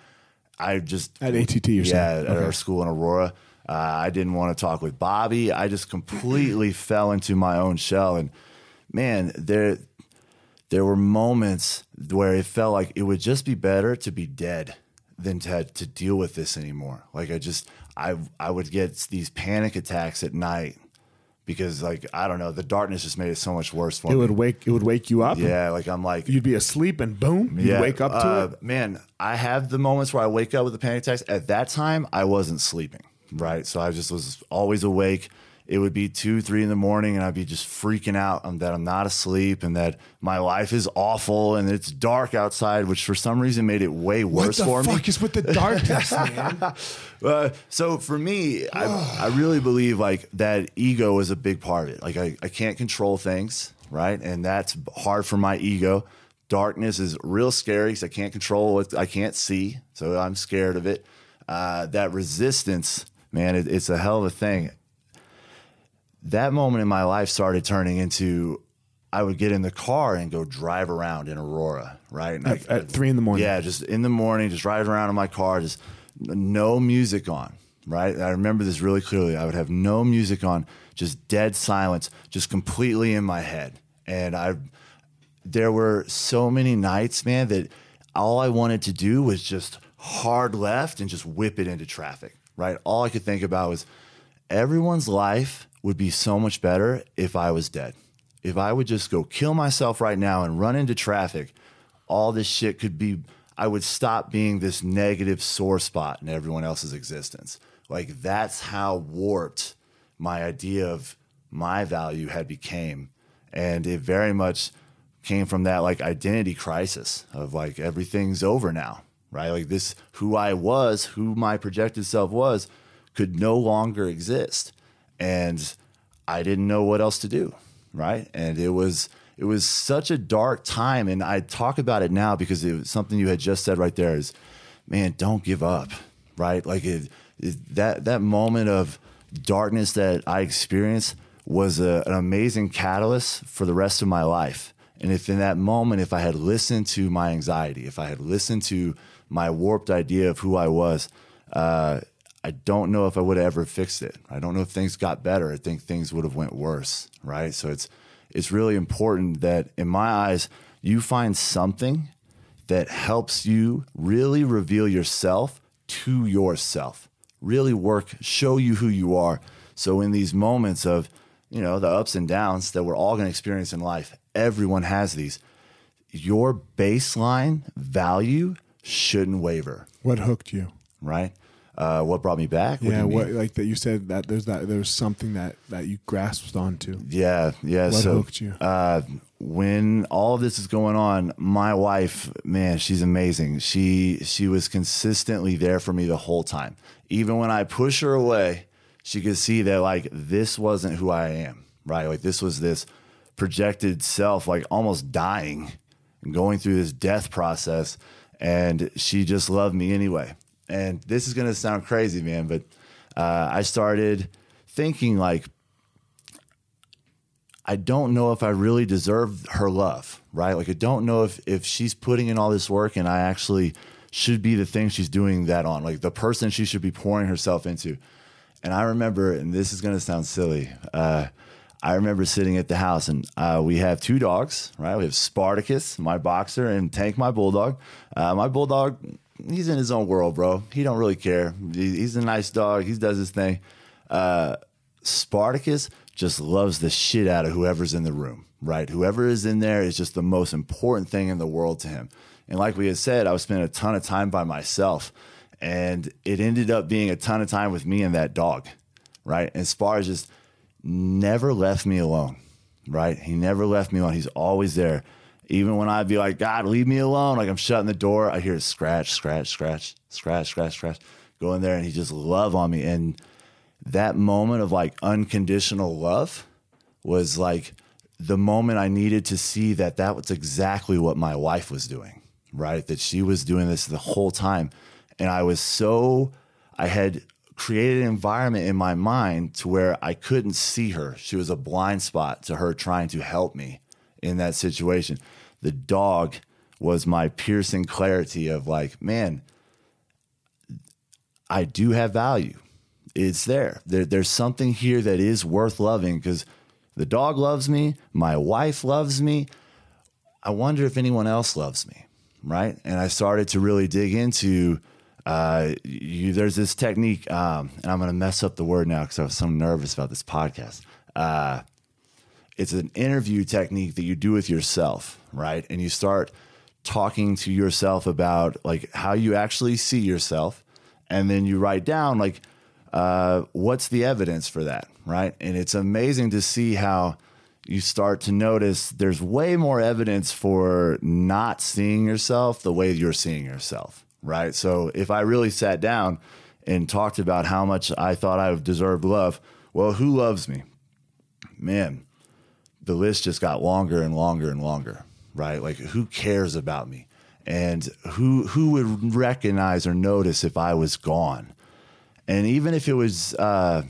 I just At ATT, you're yeah, saying? at Okay. our school in Aurora. Uh, I didn't want to talk with Bobby. I just completely fell into my own shell. And man, there there were moments where it felt like it would just be better to be dead than to to deal with this anymore. Like I just I I would get these panic attacks at night because like I don't know, the darkness just made it so much worse for It me. It would wake it would wake you up. yeah, like I'm like You'd be asleep and boom, you would wake up to uh, it. Man, I have the moments where I wake up with the panic attacks. At that time, I wasn't sleeping, right? So I just was always awake. It would be two, three in the morning, and I'd be just freaking out um, that I'm not asleep and that my life is awful and it's dark outside, which for some reason made it way worse for me. What the fuck is with the darkness, man? Uh, so for me, I, I really believe like that ego is a big part of it. Like I, I can't control things, right? And that's hard for my ego. Darkness is real scary because I can't control what I can't see. So I'm scared of it. Uh, that resistance, man, it, it's a hell of a thing. That moment in my life started turning into I would get in the car and go drive around in Aurora, right? And At, I- at three in the morning. yeah, just in the morning, just driving around in my car, just no music on, right? I remember this really clearly. I would have no music on, just dead silence, just completely in my head. And I, there were so many nights, man, that all I wanted to do was just hard left and just whip it into traffic, right? All I could think about was everyone's life would be so much better if I was dead. If I would just go kill myself right now and run into traffic, all this shit could be, I would stop being this negative sore spot in everyone else's existence. Like that's how warped my idea of my value had became. And it very much came from that like identity crisis of like everything's over now, right? Like this, who I was, who my projected self was, could no longer exist. And I didn't know what else to do, right? And it was it was such a dark time and I talk about it now because it was something you had just said right there is man, don't give up, right? Like it, it, that that moment of darkness that I experienced was a, an amazing catalyst for the rest of my life. And if in that moment, if I had listened to my anxiety, if I had listened to my warped idea of who I was, uh, I don't know if I would have ever fixed it. I don't know if things got better. I think things would have went worse, right? So it's it's really important that in my eyes, you find something that helps you really reveal yourself to yourself. Really work, show you who you are. So in these moments of, you know, the ups and downs that we're all going to experience in life, everyone has these. Your baseline value shouldn't waver, What hooked you? right? Uh, what brought me back? What yeah, what like that you said that there's that there's something that that you grasped onto. Yeah, yeah. What so hooked you? Uh, when all of this is going on, my wife, man, she's amazing. She she was consistently there for me the whole time. Even when I push her away, she could see that like this wasn't who I am, right? Like this was this projected self, like almost dying and going through this death process, and she just loved me anyway. And this is gonna sound crazy, man, but uh, I started thinking like I don't know if I really deserve her love, right? Like I don't know if if she's putting in all this work and I actually should be the thing she's doing that on, like the person she should be pouring herself into. And I remember, and this is to sound silly. Uh, I remember sitting at the house, and uh, we have two dogs, right? We have Spartacus, my boxer, and Tank, my bulldog. Uh, my bulldog, he's in his own world, bro. He don't really care. He's a nice dog. He does his thing. Uh, Spartacus just loves the shit out of whoever's in the room, right? Whoever is in there is just the most important thing in the world to him. And like we had said, I was spending a ton of time by myself, and it ended up being a ton of time with me and that dog, right? And Spar just never left me alone, right? He never left me alone. He's always there. Even when I'd be like, God, leave me alone, like I'm shutting the door, I hear it scratch, scratch, scratch, scratch, scratch, scratch. Go in there and he just love on me. And that moment of like unconditional love was like the moment I needed to see that that was exactly what my wife was doing, right? That she was doing this the whole time. And I was so, I had created an environment in my mind to where I couldn't see her. She was a blind spot to her trying to help me in that situation. The dog was my piercing clarity of like, man, I do have value. It's there. there there's something here that is worth loving because the dog loves me, my wife loves me. I wonder if anyone else loves me, right? And I started to really dig into. Uh, you, there's this technique, um, and I'm going to mess up the word now because I was so nervous about this podcast. Uh, it's an interview technique that you do with yourself, right? And you start talking to yourself about like how you actually see yourself, and then you write down like uh, what's the evidence for that, right? And it's amazing to see how you start to notice there's way more evidence for not seeing yourself the way you're seeing yourself, right? So if I really sat down and talked about how much I thought I deserved love, well, who loves me? Man, the list just got longer and longer and longer, right? Like who cares about me? And who who would recognize or notice if I was gone? And even if it was uh,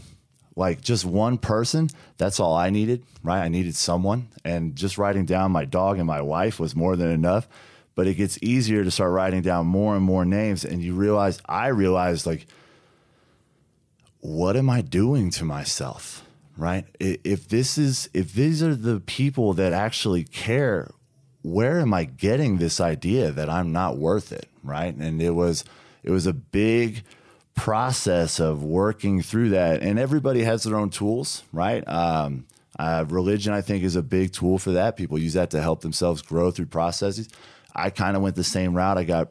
like just one person, that's all I needed, right? I needed someone. And just writing down my dog and my wife was more than enough. But it gets easier to start writing down more and more names. And you realize, I realized, like, what am I doing to myself? Right? If this is, if these are the people that actually care, where am I getting this idea that I'm not worth it? Right? And it was, it was a big process of working through that. And everybody has their own tools, right? Um, uh, religion, I think, is a big tool for that. People use that to help themselves grow through processes. I kind of went the same route. I got,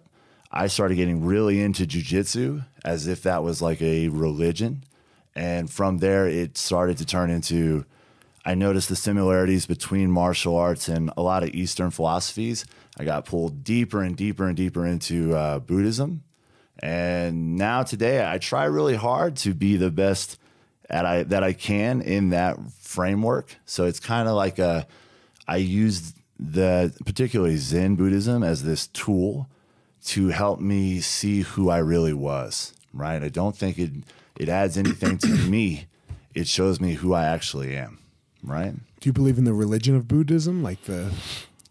I started getting really into jujitsu as if that was like a religion. And from there, it started to turn into, I noticed the similarities between martial arts and a lot of Eastern philosophies. I got pulled deeper and deeper and deeper into uh, Buddhism. And now today, I try really hard to be the best at I, that I can in that framework. So it's kind of like a, I use the particularly Zen Buddhism as this tool to help me see who I really was. Right? I don't think it it adds anything to me. It shows me who I actually am. Right? Do you believe in the religion of Buddhism? Like the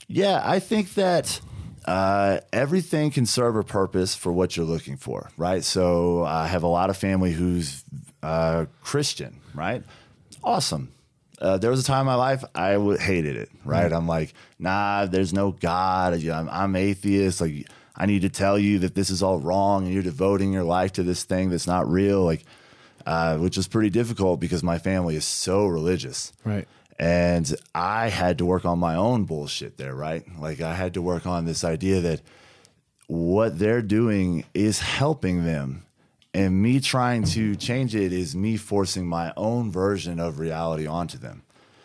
Yeah, I think that uh, everything can serve a purpose for what you're looking for, right? So I have a lot of family who's uh, Christian, right? Awesome. Uh, there was a time in my life I w- hated it, right? I'm like, nah, there's no God. I'm, I'm atheist. Like, I need to tell you that this is all wrong, and you're devoting your life to this thing that's not real. Like, uh, which was pretty difficult because my family is so religious. right. And I had to work on my own bullshit there, right? Like I had to work on this idea that what they're doing is helping them. And me trying to change it is me forcing my own version of reality onto them.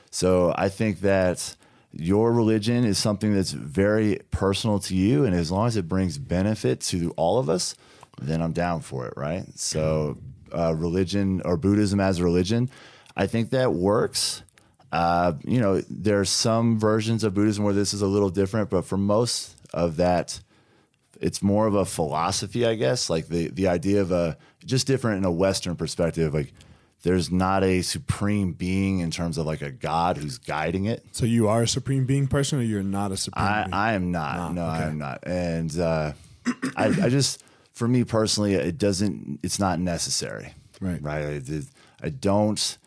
So I think that your religion is something that's very personal to you. And as long as it brings benefit to all of us, then I'm down for it, right? So, uh, religion or Buddhism as a religion, I think that works. Uh, you know, there are some versions of Buddhism where this is a little different, but for most of that, it's more of a philosophy, I guess. Like the the idea of a just different in a Western perspective. Like there's not a supreme being in terms of like a God who's guiding it. So you are a supreme being person, or you're not a supreme I, being? I am not. Not, no, okay. I am not. And uh, I, I just, for me personally, it doesn't. It's not necessary. Right. Right. I, I don't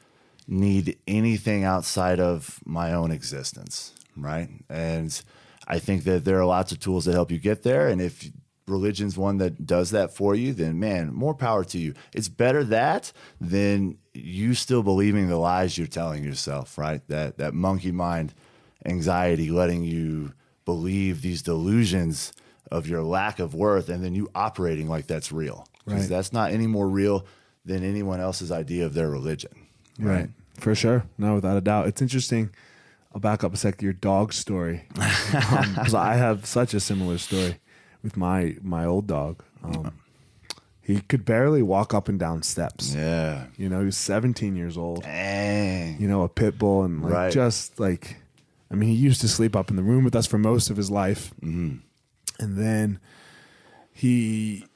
need anything outside of my own existence. Right. And I think that there are lots of tools that help you get there. And if religion's one that does that for you, then man, more power to you. It's better that than you still believing the lies you're telling yourself. Right. That that monkey mind anxiety letting you believe these delusions of your lack of worth and then you operating like that's real because Right. that's not any more real than anyone else's idea of their religion Right. For sure. No, without a doubt. It's interesting. I'll back up a sec to your dog story. Because I have such a similar story with my my old dog. Um, he could barely walk up and down steps. yeah You know, he was 17 years old. dang You know, a pit bull and like Right. just like, I mean, he used to sleep up in the room with us for most of his life. Mm-hmm. And then he,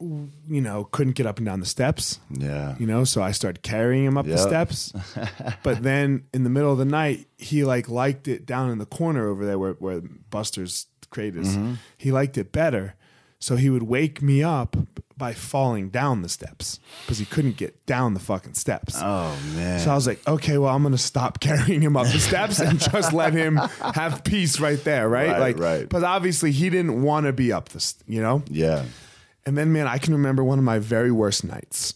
you know, couldn't get up and down the steps. Yeah. You know so i started carrying him up the steps. But then in the middle of the night he like liked it down in the corner over there where, where buster's crate is. Mm-hmm. he liked it better so he would wake me up by falling down the steps because he couldn't get down the fucking steps oh man so I was like, okay, well, I'm gonna stop carrying him up the steps and just let him have peace right there, right? Right, like, right. But obviously, he didn't want to be up this, you know. yeah And then, man, I can remember one of my very worst nights.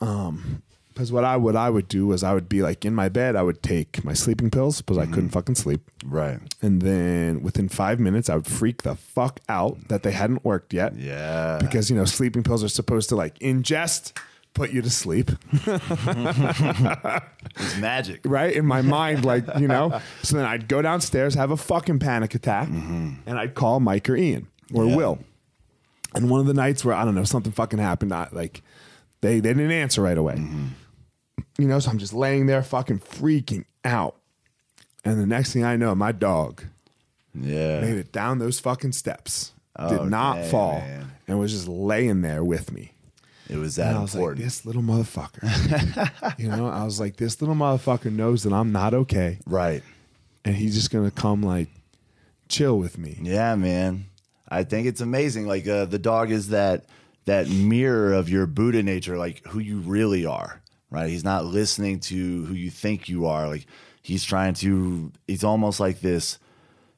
Um, because what I what I would do was I would be like in my bed, I would take my sleeping pills because I couldn't mm-hmm. fucking sleep, right and then within five minutes, I would freak the fuck out that they hadn't worked yet. yeah Because you know, sleeping pills are supposed to like ingest, put you to sleep, it's magic right? In my mind, like you know. So then I'd go downstairs, have a fucking panic attack, mm-hmm. and I'd call Mike or Ian or Yeah. Will. And one of the nights where I don't know something fucking happened, I, like they they didn't answer right away. Mm-hmm. You know, so I'm just laying there fucking freaking out. And the next thing I know, my dog yeah made it down those fucking steps. Oh, did not dang, fall man. and was just laying there with me. It was that And I was like, important. this little motherfucker. you know, I was like, this little motherfucker knows that I'm not okay, right. and he's just gonna come like chill with me. Yeah, man. I think it's amazing. Like uh, the dog is that that mirror of your Buddha nature, like who you really are. Right? He's not listening to who you think you are. Like he's trying to. He's almost like this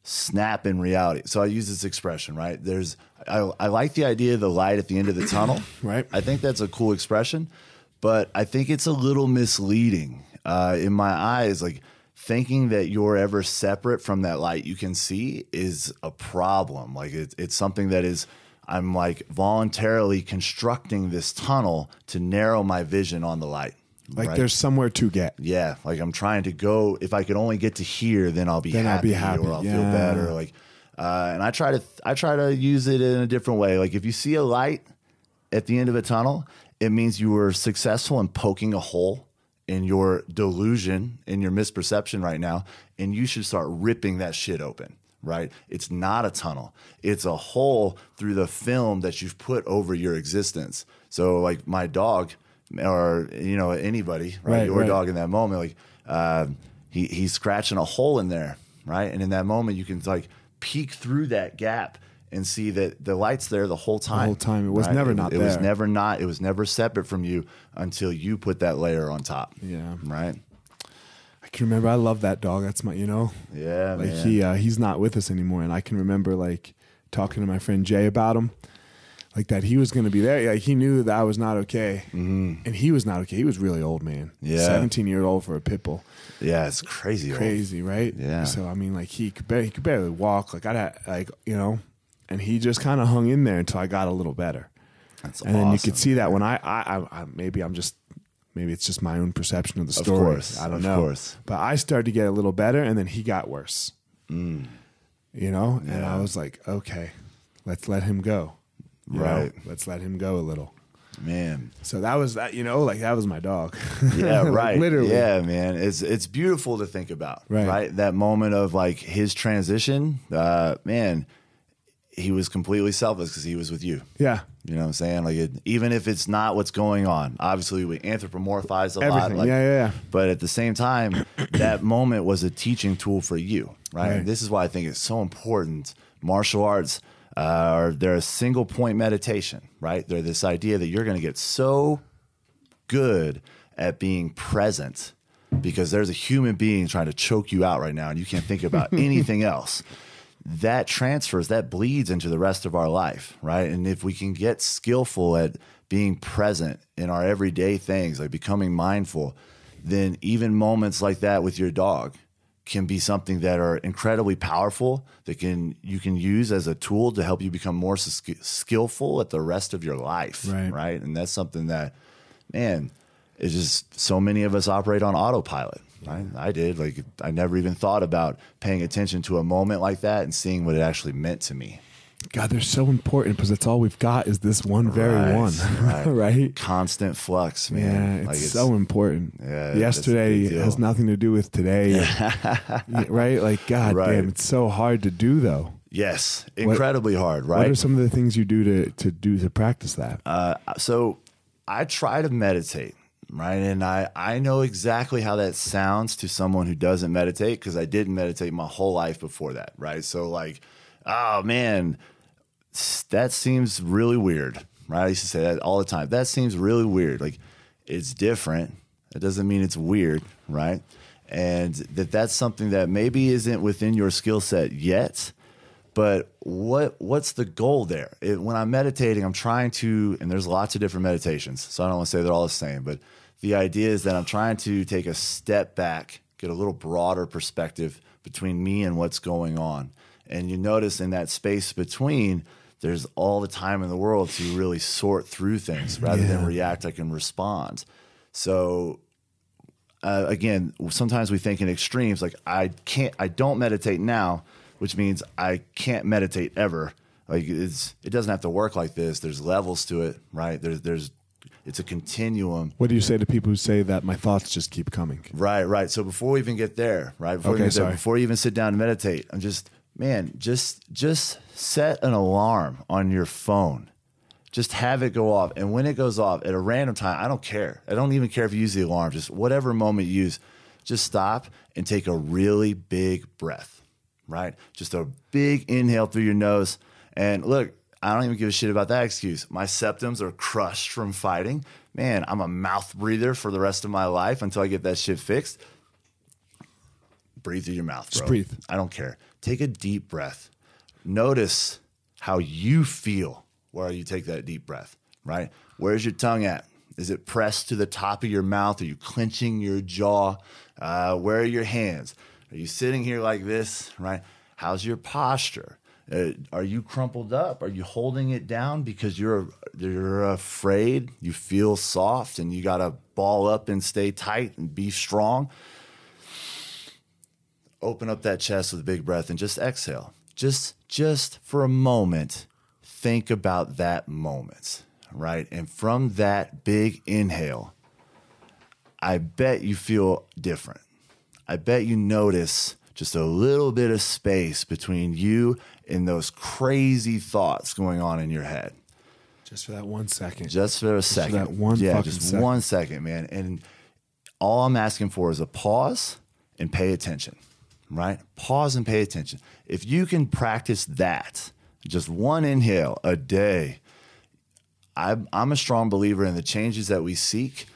snap in reality. So I use this expression. Right? There's. I, I like the idea of the light at the end of the tunnel. Right. I think that's a cool expression, but I think it's a little misleading uh, in my eyes. Like thinking that you're ever separate from that light you can see is a problem. Like it, it's something that is. I'm like voluntarily constructing this tunnel to narrow my vision on the light. Like right? there's somewhere to get. yeah, like I'm trying to go. If I could only get to here, then I'll be Then I'll happy, be happy, or I'll feel better. Like, uh, and I try to I try to use it in a different way. Like if you see a light at the end of a tunnel, it means you were successful in poking a hole in your delusion, in your misperception right now, and you should start ripping that shit open. Right? It's not a tunnel. It's a hole through the film that you've put over your existence. So, like my dog, or you know anybody, right? Right, Your right. dog in that moment, like uh, he he's scratching a hole in there, right? And in that moment, you can like peek through that gap and see that the light's there the whole time. whole time. It was never not It was never not. It was never separate from you until you put that layer on top. Yeah. Right. I can remember. I love that dog. That's my, you know, Yeah. like man. he uh, he's not with us anymore, and I can remember like talking to my friend Jay about him, like that he was going to be there. Like he knew that I was not okay, mm-hmm. and he was not okay. He was really old, man. Yeah. seventeen year old for a pit bull. Yeah. It's crazy. old. crazy, right? Yeah. So I mean, like he could barely, he could barely walk. Like I had, like you know, and he just kind of hung in there until I got a little better. That's and then you awesome. could see that when I, I, I, I, maybe I'm just, maybe it's just my own perception of the story. Of course, I don't of know. course. But I started to get a little better, and then he got worse. You know, and I Mm. Was like, okay, let's let him go. You know? Right. let's let him go a little. man. So that was that. You know, like that was my dog. Yeah, Like, right. literally. Yeah, man. It's it's beautiful to think about. Right. That moment of like his transition. Uh, man, he was completely selfless because he was with you. Yeah. You know what I'm saying? Like, it, even if it's not what's going on, obviously we anthropomorphize a lot. Everything. Like, Yeah, yeah, yeah. But at the same time, that moment was a teaching tool for you, right? Right. This is why I think it's so important. Martial arts uh, are they're a single point meditation, right? They're this idea that you're going to get so good at being present because there's a human being trying to choke you out right now and you can't think about anything else that transfers that bleeds into the rest of our life right and if we can get skillful at being present in our everyday things like becoming mindful then even moments like that with your dog can be something that are incredibly powerful that can you can use as a tool to help you become more sk- skillful at the rest of your life Right. right? And that's something that man it's just so many of us operate on autopilot right? I did like i never even thought about paying attention to a moment like that and seeing what it actually meant to me God, they're so important because that's all we've got is this one very Right, one, right. right? constant flux man. Yeah, it's, Like, so important. Yeah, Yesterday has nothing to do with today, right? Like, God Right. damn, it's so hard to do though. yes incredibly hard right What are some of the things you do to to do to practice that? Uh, so I try to meditate, right? And I, I know exactly how that sounds to someone who doesn't meditate because I didn't meditate my whole life before that, right? So, like, oh man, that seems really weird, right? I used to say that all the time. That seems really weird. Like, it's different. It doesn't mean it's weird, right? And that that's something that maybe isn't within your skill set yet but what what's the goal there? It, when I'm meditating, I'm trying to, and there's lots of different meditations, so I don't want to say they're all the same. But the idea is that I'm trying to take a step back, get a little broader perspective between me and what's going on. And you notice in that space between, there's all the time in the world to really sort through things rather than react. I can respond. So uh, again, sometimes we think in extremes. Like I can't, I don't meditate now, which means I can't meditate ever. Like it's, it doesn't have to work like this. There's levels to it, right? There's, there's, it's a continuum. What do you say to people who say that my thoughts just keep coming? Right, right. So before we even get there, right? Before, we Okay, get there, sorry. before you even sit down and meditate, I'm just, man, just, just set an alarm on your phone Just have it go off. And when it goes off at a random time, I don't care. I don't even care if you use the alarm, just whatever moment you use, just stop and take a really big breath, right? Just a big inhale through your nose. And look, I don't even give a shit about that excuse. My septums are crushed from fighting. Man, I'm a mouth breather for the rest of my life until I get that shit fixed. Breathe through your mouth, bro. Just breathe. I don't care. Take a deep breath. Notice how you feel while you take that deep breath, right? Where's your tongue at? Is it pressed to the top of your mouth? Are you clenching your jaw? Uh, where are your hands? Are you sitting here like this, right? How's your posture? Uh, are you crumpled up? Are you holding it down because you're you're afraid? You feel soft and you got to ball up and stay tight and be strong. Open up that chest with a big breath and just exhale. Just just for a moment, think about that moment, right? And from that big inhale, I bet you feel different. I bet you notice just a little bit of space between you and those crazy thoughts going on in your head. Just for that one second. Just for a second. that one yeah, fucking just second. one second, man. And all I'm asking for is a pause and pay attention, right? Pause and pay attention. If you can practice that, just one inhale a day, I'm, I'm a strong believer in the changes that we seek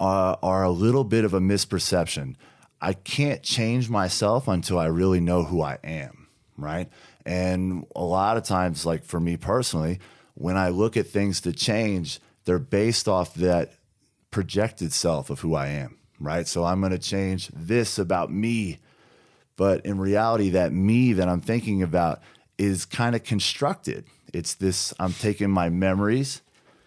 uh, are a little bit of a misperception. I can't change myself until I really know who I am, right? And a lot of times, like for me personally, when I look at things to change, they're based off that projected self of who I am, right? So I'm going to change this about me. But in reality, that me that I'm thinking about is kind of constructed. It's this I'm taking my memories,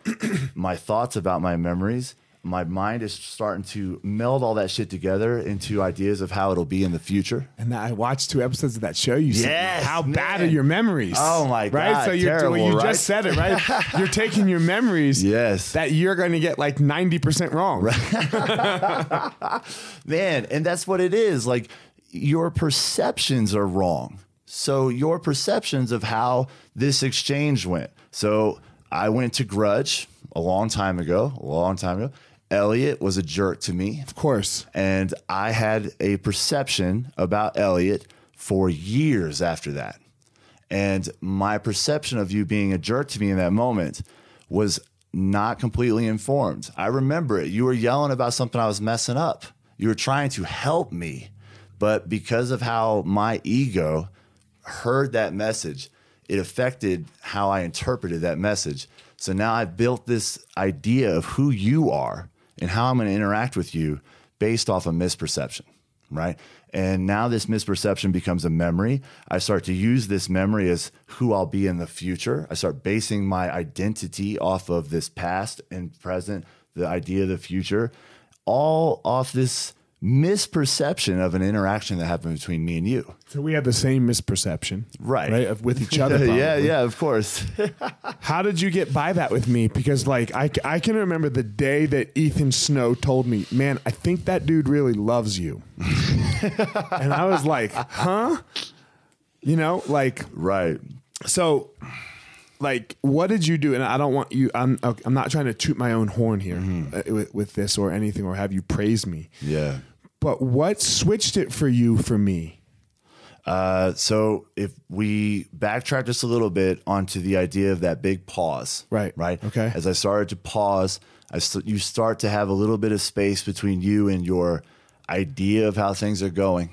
my thoughts about my memories. My mind is starting to meld all that shit together into ideas of how it'll be in the future. And I watched two episodes of that show. You said, Yes, how bad are your memories? Oh, my god! Right, so you're terrible, doing. You right? just said it, right? you're taking your memories. Yes. That you're going to get like ninety percent wrong. Man, and that's what it is. Like your perceptions are wrong. So your perceptions of how this exchange went. So I went to Grudge a long time ago, a long time ago. Elliott was a jerk to me. Of course. And I had a perception about Elliott for years after that. And my perception of you being a jerk to me in that moment was not completely informed. I remember it. You were yelling about something I was messing up. You were trying to help me. But because of how my ego heard that message, it affected how I interpreted that message. So now I've built this idea of who you are and how I'm going to interact with you based off a misperception, right? And now this misperception becomes a memory. I start to use this memory as who I'll be in the future. I start basing my identity off of this past and present, the idea of the future, all off this misperception of an interaction that happened between me and you. So we had the same misperception, Right. Right, of, with each other. yeah, probably. yeah, of course. How did you get by that with me? Because like I, I can remember the day that Ethan Snow told me, "Man, I think that dude really loves you," and I was like, "Huh?" You know, like right. so. Like, what did you do? And I don't want you. I'm. I'm not trying to toot my own horn here uh, with, with this or anything, or have you praise me. Yeah. But what switched it for you for me? Uh, so if we backtrack just a little bit onto the idea of that big pause, Right. Right. Okay. As I started to pause, I st- you start to have a little bit of space between you and your idea of how things are going,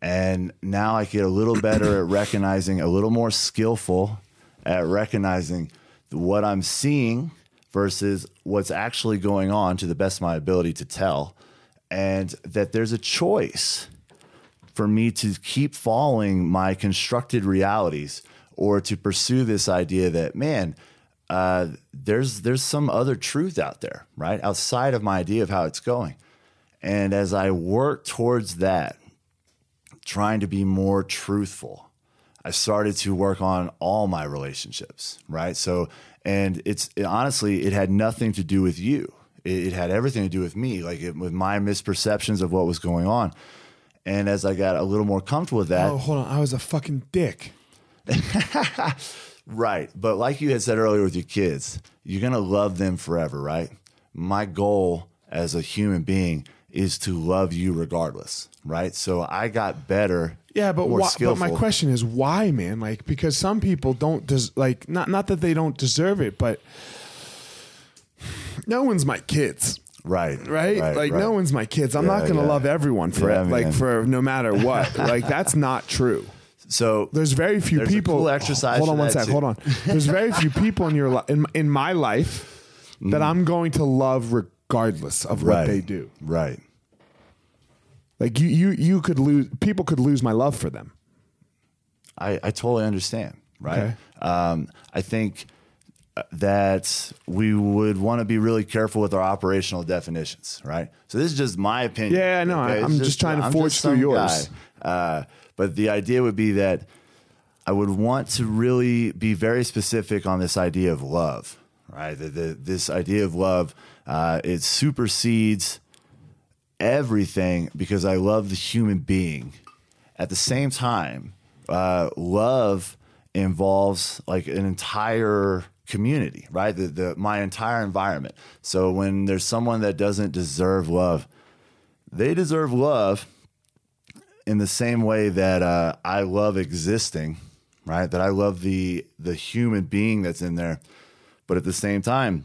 and now I get a little better at recognizing, a little more skillful at recognizing what I'm seeing versus what's actually going on to the best of my ability to tell, and that there's a choice for me to keep following my constructed realities or to pursue this idea that man uh, there's there's some other truth out there right? Outside of my idea of how it's going. And as i work towards that trying to be more truthful i started to work on all my relationships right? So and it's it, honestly it had nothing to do with you it, it had everything to do with me like it, with my misperceptions of what was going on and as I got a little more comfortable with that, Oh, hold on. I was a fucking dick. Right. But like you had said earlier with your kids, you're going to love them forever, right? My goal as a human being is to love you regardless, right? So I got better. Yeah, but more why, but my skillful. question is why, man? Like because some people don't des- like not not that they don't deserve it, but no one's my kids. Right. Right? like no one's my kids. I'm not going to yeah. love everyone for Yeah, it, like for no matter what. like that's not true. So There's very few There's a people. cool exercise Hold on one sec. too. Hold on. There's very few people in your li- in, in my life that I'm going to love regardless of what right. they do. Right. Like you, you, you could lose. People could lose my love for them. I, I totally understand. Right. Okay. Um, I think that we would want to be really careful with our operational definitions. Right. So this is just my opinion. Yeah, I know. I- It's I'm just trying to I'm forge just through yours. Uh, but the idea would be that I would want to really be very specific on this idea of love. Right. The, the, this idea of love, uh, it supersedes everything because I love the human being. At the same time, uh, love involves like an entire community, right? The, the my entire environment. So when there's someone that doesn't deserve love, they deserve love in the same way that uh, I love existing, right? That I love the the human being that's in there, but at the same time,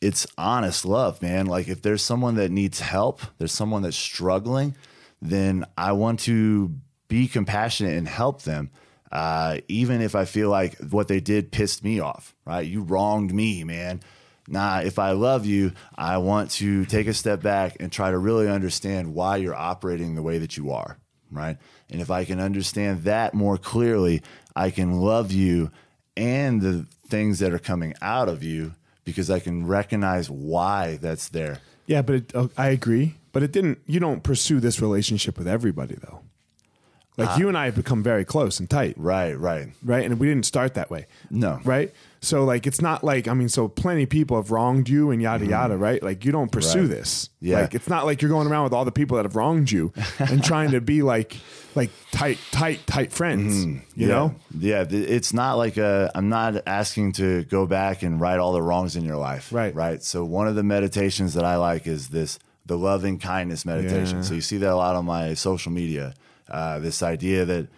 it's honest love, man. Like if there's someone that needs help, there's someone that's struggling, then I want to be compassionate and help them. Uh, even if I feel like what they did pissed me off, right? You wronged me, man. Nah, if I love you, I want to take a step back and try to really understand why you're operating the way that you are, right? And if I can understand that more clearly, I can love you and the things that are coming out of you because I can recognize why that's there. Yeah, but it, uh, I agree. But it didn't. You don't pursue this relationship with everybody though. Like ah. you and I have become very close and tight, Right, right. right? And we didn't start that way. No. right? So like it's not like I mean, so plenty of people have wronged you and yada mm-hmm. yada, right? Like you don't pursue Right. this. Yeah. Like it's not like you're going around with all the people that have wronged you and trying to be like like tight, tight, tight friends. Mm-hmm. You yeah. know? Yeah, it's not like a I'm not asking to go back and right all the wrongs in your life. Right. Right. So one of the meditations that I like is this the loving kindness meditation. Yeah. So you see that a lot on my social media. Uh, this idea that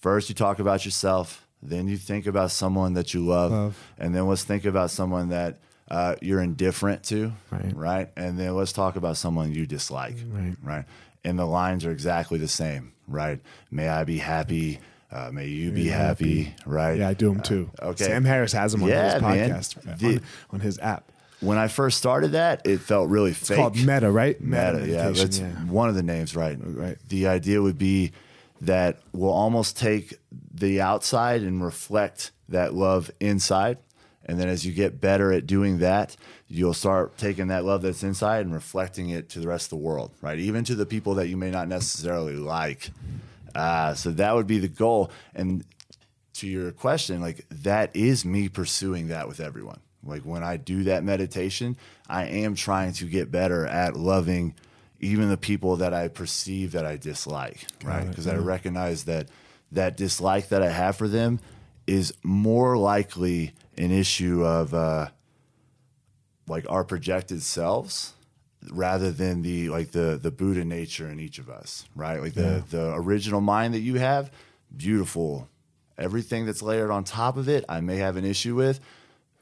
first you talk about yourself, then you think about someone that you love, Love. and then let's think about someone that uh, you're indifferent to, Right. right? And then let's talk about someone you dislike, Right. right? And the lines are exactly the same, right? May I be happy. Uh, may you be happy, right? Yeah, I do them too. okay. Sam Harris has them on Yeah, his man. podcast on, on his app. When I first started that, it felt really fake. It's called Metta, right? Metta, yeah, meditation, that's one of the names, right? Right. The idea would be that we'll almost take the outside and reflect that love inside. And then as you get better at doing that, you'll start taking that love that's inside and reflecting it to the rest of the world, right? Even to the people that you may not necessarily like. Uh, so that would be the goal. And to your question, like that is me pursuing that with everyone. Like when I do that meditation, I am trying to get better at loving even the people that I perceive that I dislike, right? it, Because I recognize that that dislike that I have for them is more likely an issue of uh, like our projected selves rather than the like the the Buddha nature in each of us, right? Like the the original mind that you have, beautiful. Everything that's layered on top of it, I may have an issue with,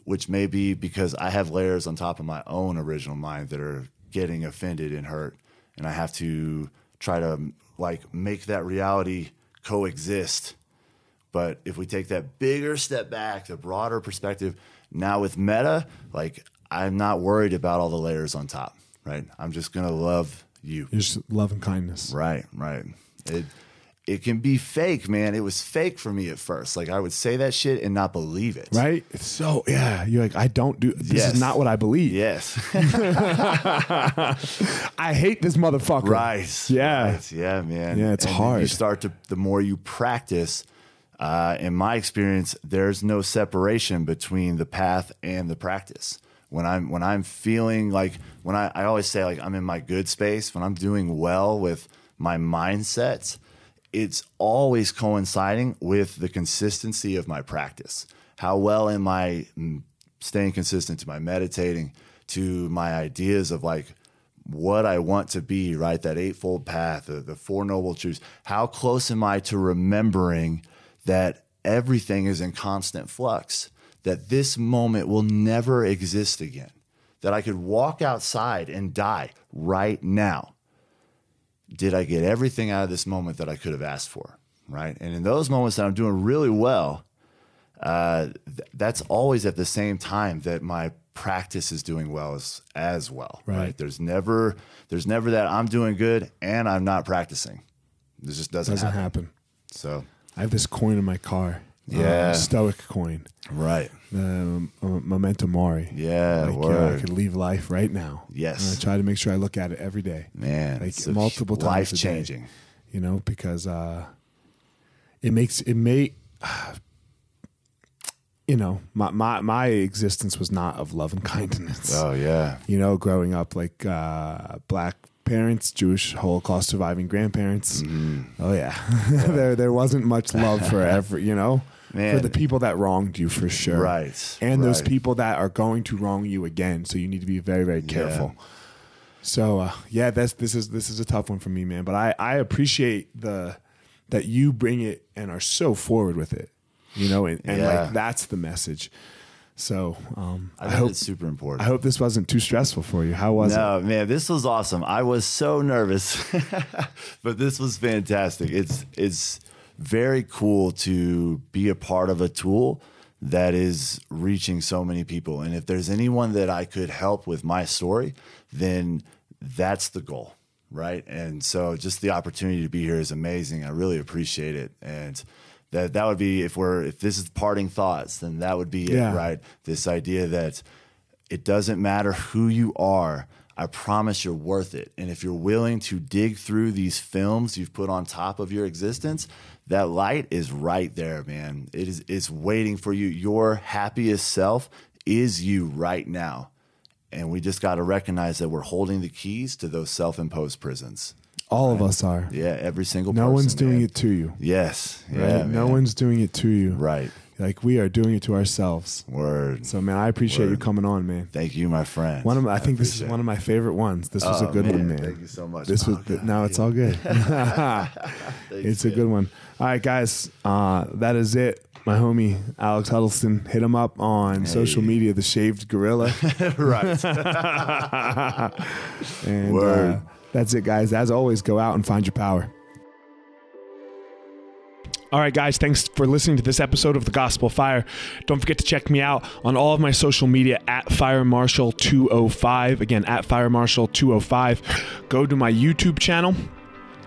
which may be because I have layers on top of my own original mind that are getting offended and hurt, and I have to try to like make that reality coexist. But if we take that bigger step back, the broader perspective, now with metta, like I'm not worried about all the layers on top, right? I'm just gonna love you. Just love and kindness. Right, right. It it can be fake, man. It was fake for me at first. Like I would say that shit and not believe it. Right? It's so yeah. You're like, I don't do this Yes. is not what I believe. Yes. I hate this motherfucker. right. Yeah. Right. Yeah, man. Yeah, it's And then You start to the more you practice. Uh, in my experience, there's no separation between the path and the practice. When I'm when I'm feeling like when I, I always say like I'm in my good space, when I'm doing well with my mindset, it's always coinciding with the consistency of my practice. How well am I mm, staying consistent to my meditating, to my ideas of like what I want to be, right? That eightfold path, the, the four noble truths. How close am I to remembering that everything is in constant flux, that this moment will never exist again, that I could walk outside and die right now? Did I get everything out of this moment that I could have asked for? Right. And in those moments that I'm doing really well, uh, th- that's always at the same time that my practice is doing well as, as well. Right. There's never there's never that I'm doing good and I'm not practicing. This just doesn't, Doesn't happen. happen. So I have this coin in my car. Uh, Yeah. stoic coin. right. Um, uh, memento mori. Yeah. Like, yeah, I could leave life right now. Yes. And I try to make sure I look at it every day. Man, like it's multiple times a life changing. You know, because uh, it makes it may. You know, my, my my existence was not of love and kindness. Oh yeah. You know, growing up like uh, black parents, Jewish Holocaust surviving grandparents. Mm-hmm. Oh yeah, there there wasn't much love for every you know for the people that wronged you for sure. Right. and those people that are going to wrong you again. So you need to be very very careful. So uh, yeah, that's this is this is a tough one for me, man. But I I appreciate the that you bring it and are so forward with it, you know, and, and Yeah. like that's the message. So um, I, I, hope it's super important. I hope this wasn't too stressful for you. How was it? no, man, this was awesome. I was so nervous, but this was fantastic. It's it's very cool to be a part of a tool that is reaching so many people. And if there's anyone that I could help with my story, then that's the goal, right? And so just the opportunity to be here is amazing. I really appreciate it. And that that would be if we're if this is parting thoughts, then that would be Yeah. it, right? This idea that it doesn't matter who you are. I promise you're worth it. And if you're willing to dig through these films you've put on top of your existence, that light is right there, man. It is it's waiting for you. Your happiest self is you right now. And we just got to recognize that we're holding the keys to those self-imposed prisons. All of us are. Yeah, every single No person. one's doing man. it to you. Yes. Right? Yeah. no man. one's doing it to you. right. Like we are doing it to ourselves. Word. So man, I appreciate you coming on, man. Thank you, my friend. One of my, I think this is one of my favorite ones. This was Oh, a good one, man. Thank you so much. This was Oh, the, God. no, it's all good. it's a good one. All right, guys, uh, that is it. My homie Alex Huddleston, hit him up on social media, the Shaved Gorilla, right. and uh, that's it, guys. As always, go out and find your power. All right, guys, thanks for listening to this episode of The Gospel of Fire. Don't forget to check me out on all of my social media at Fire Marshal 205. Again, at Fire Marshal 205. Go to my YouTube channel.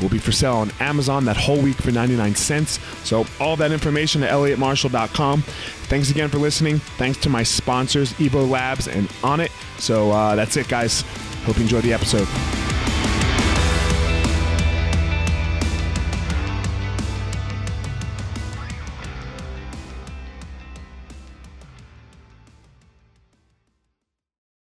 Will be for sale on Amazon that whole week for 99 cents. So, all that information at elliottmarshall.com. Thanks again for listening. Thanks to my sponsors, Evo Labs and Onnit. So, uh, that's it, guys. Hope you enjoyed the episode.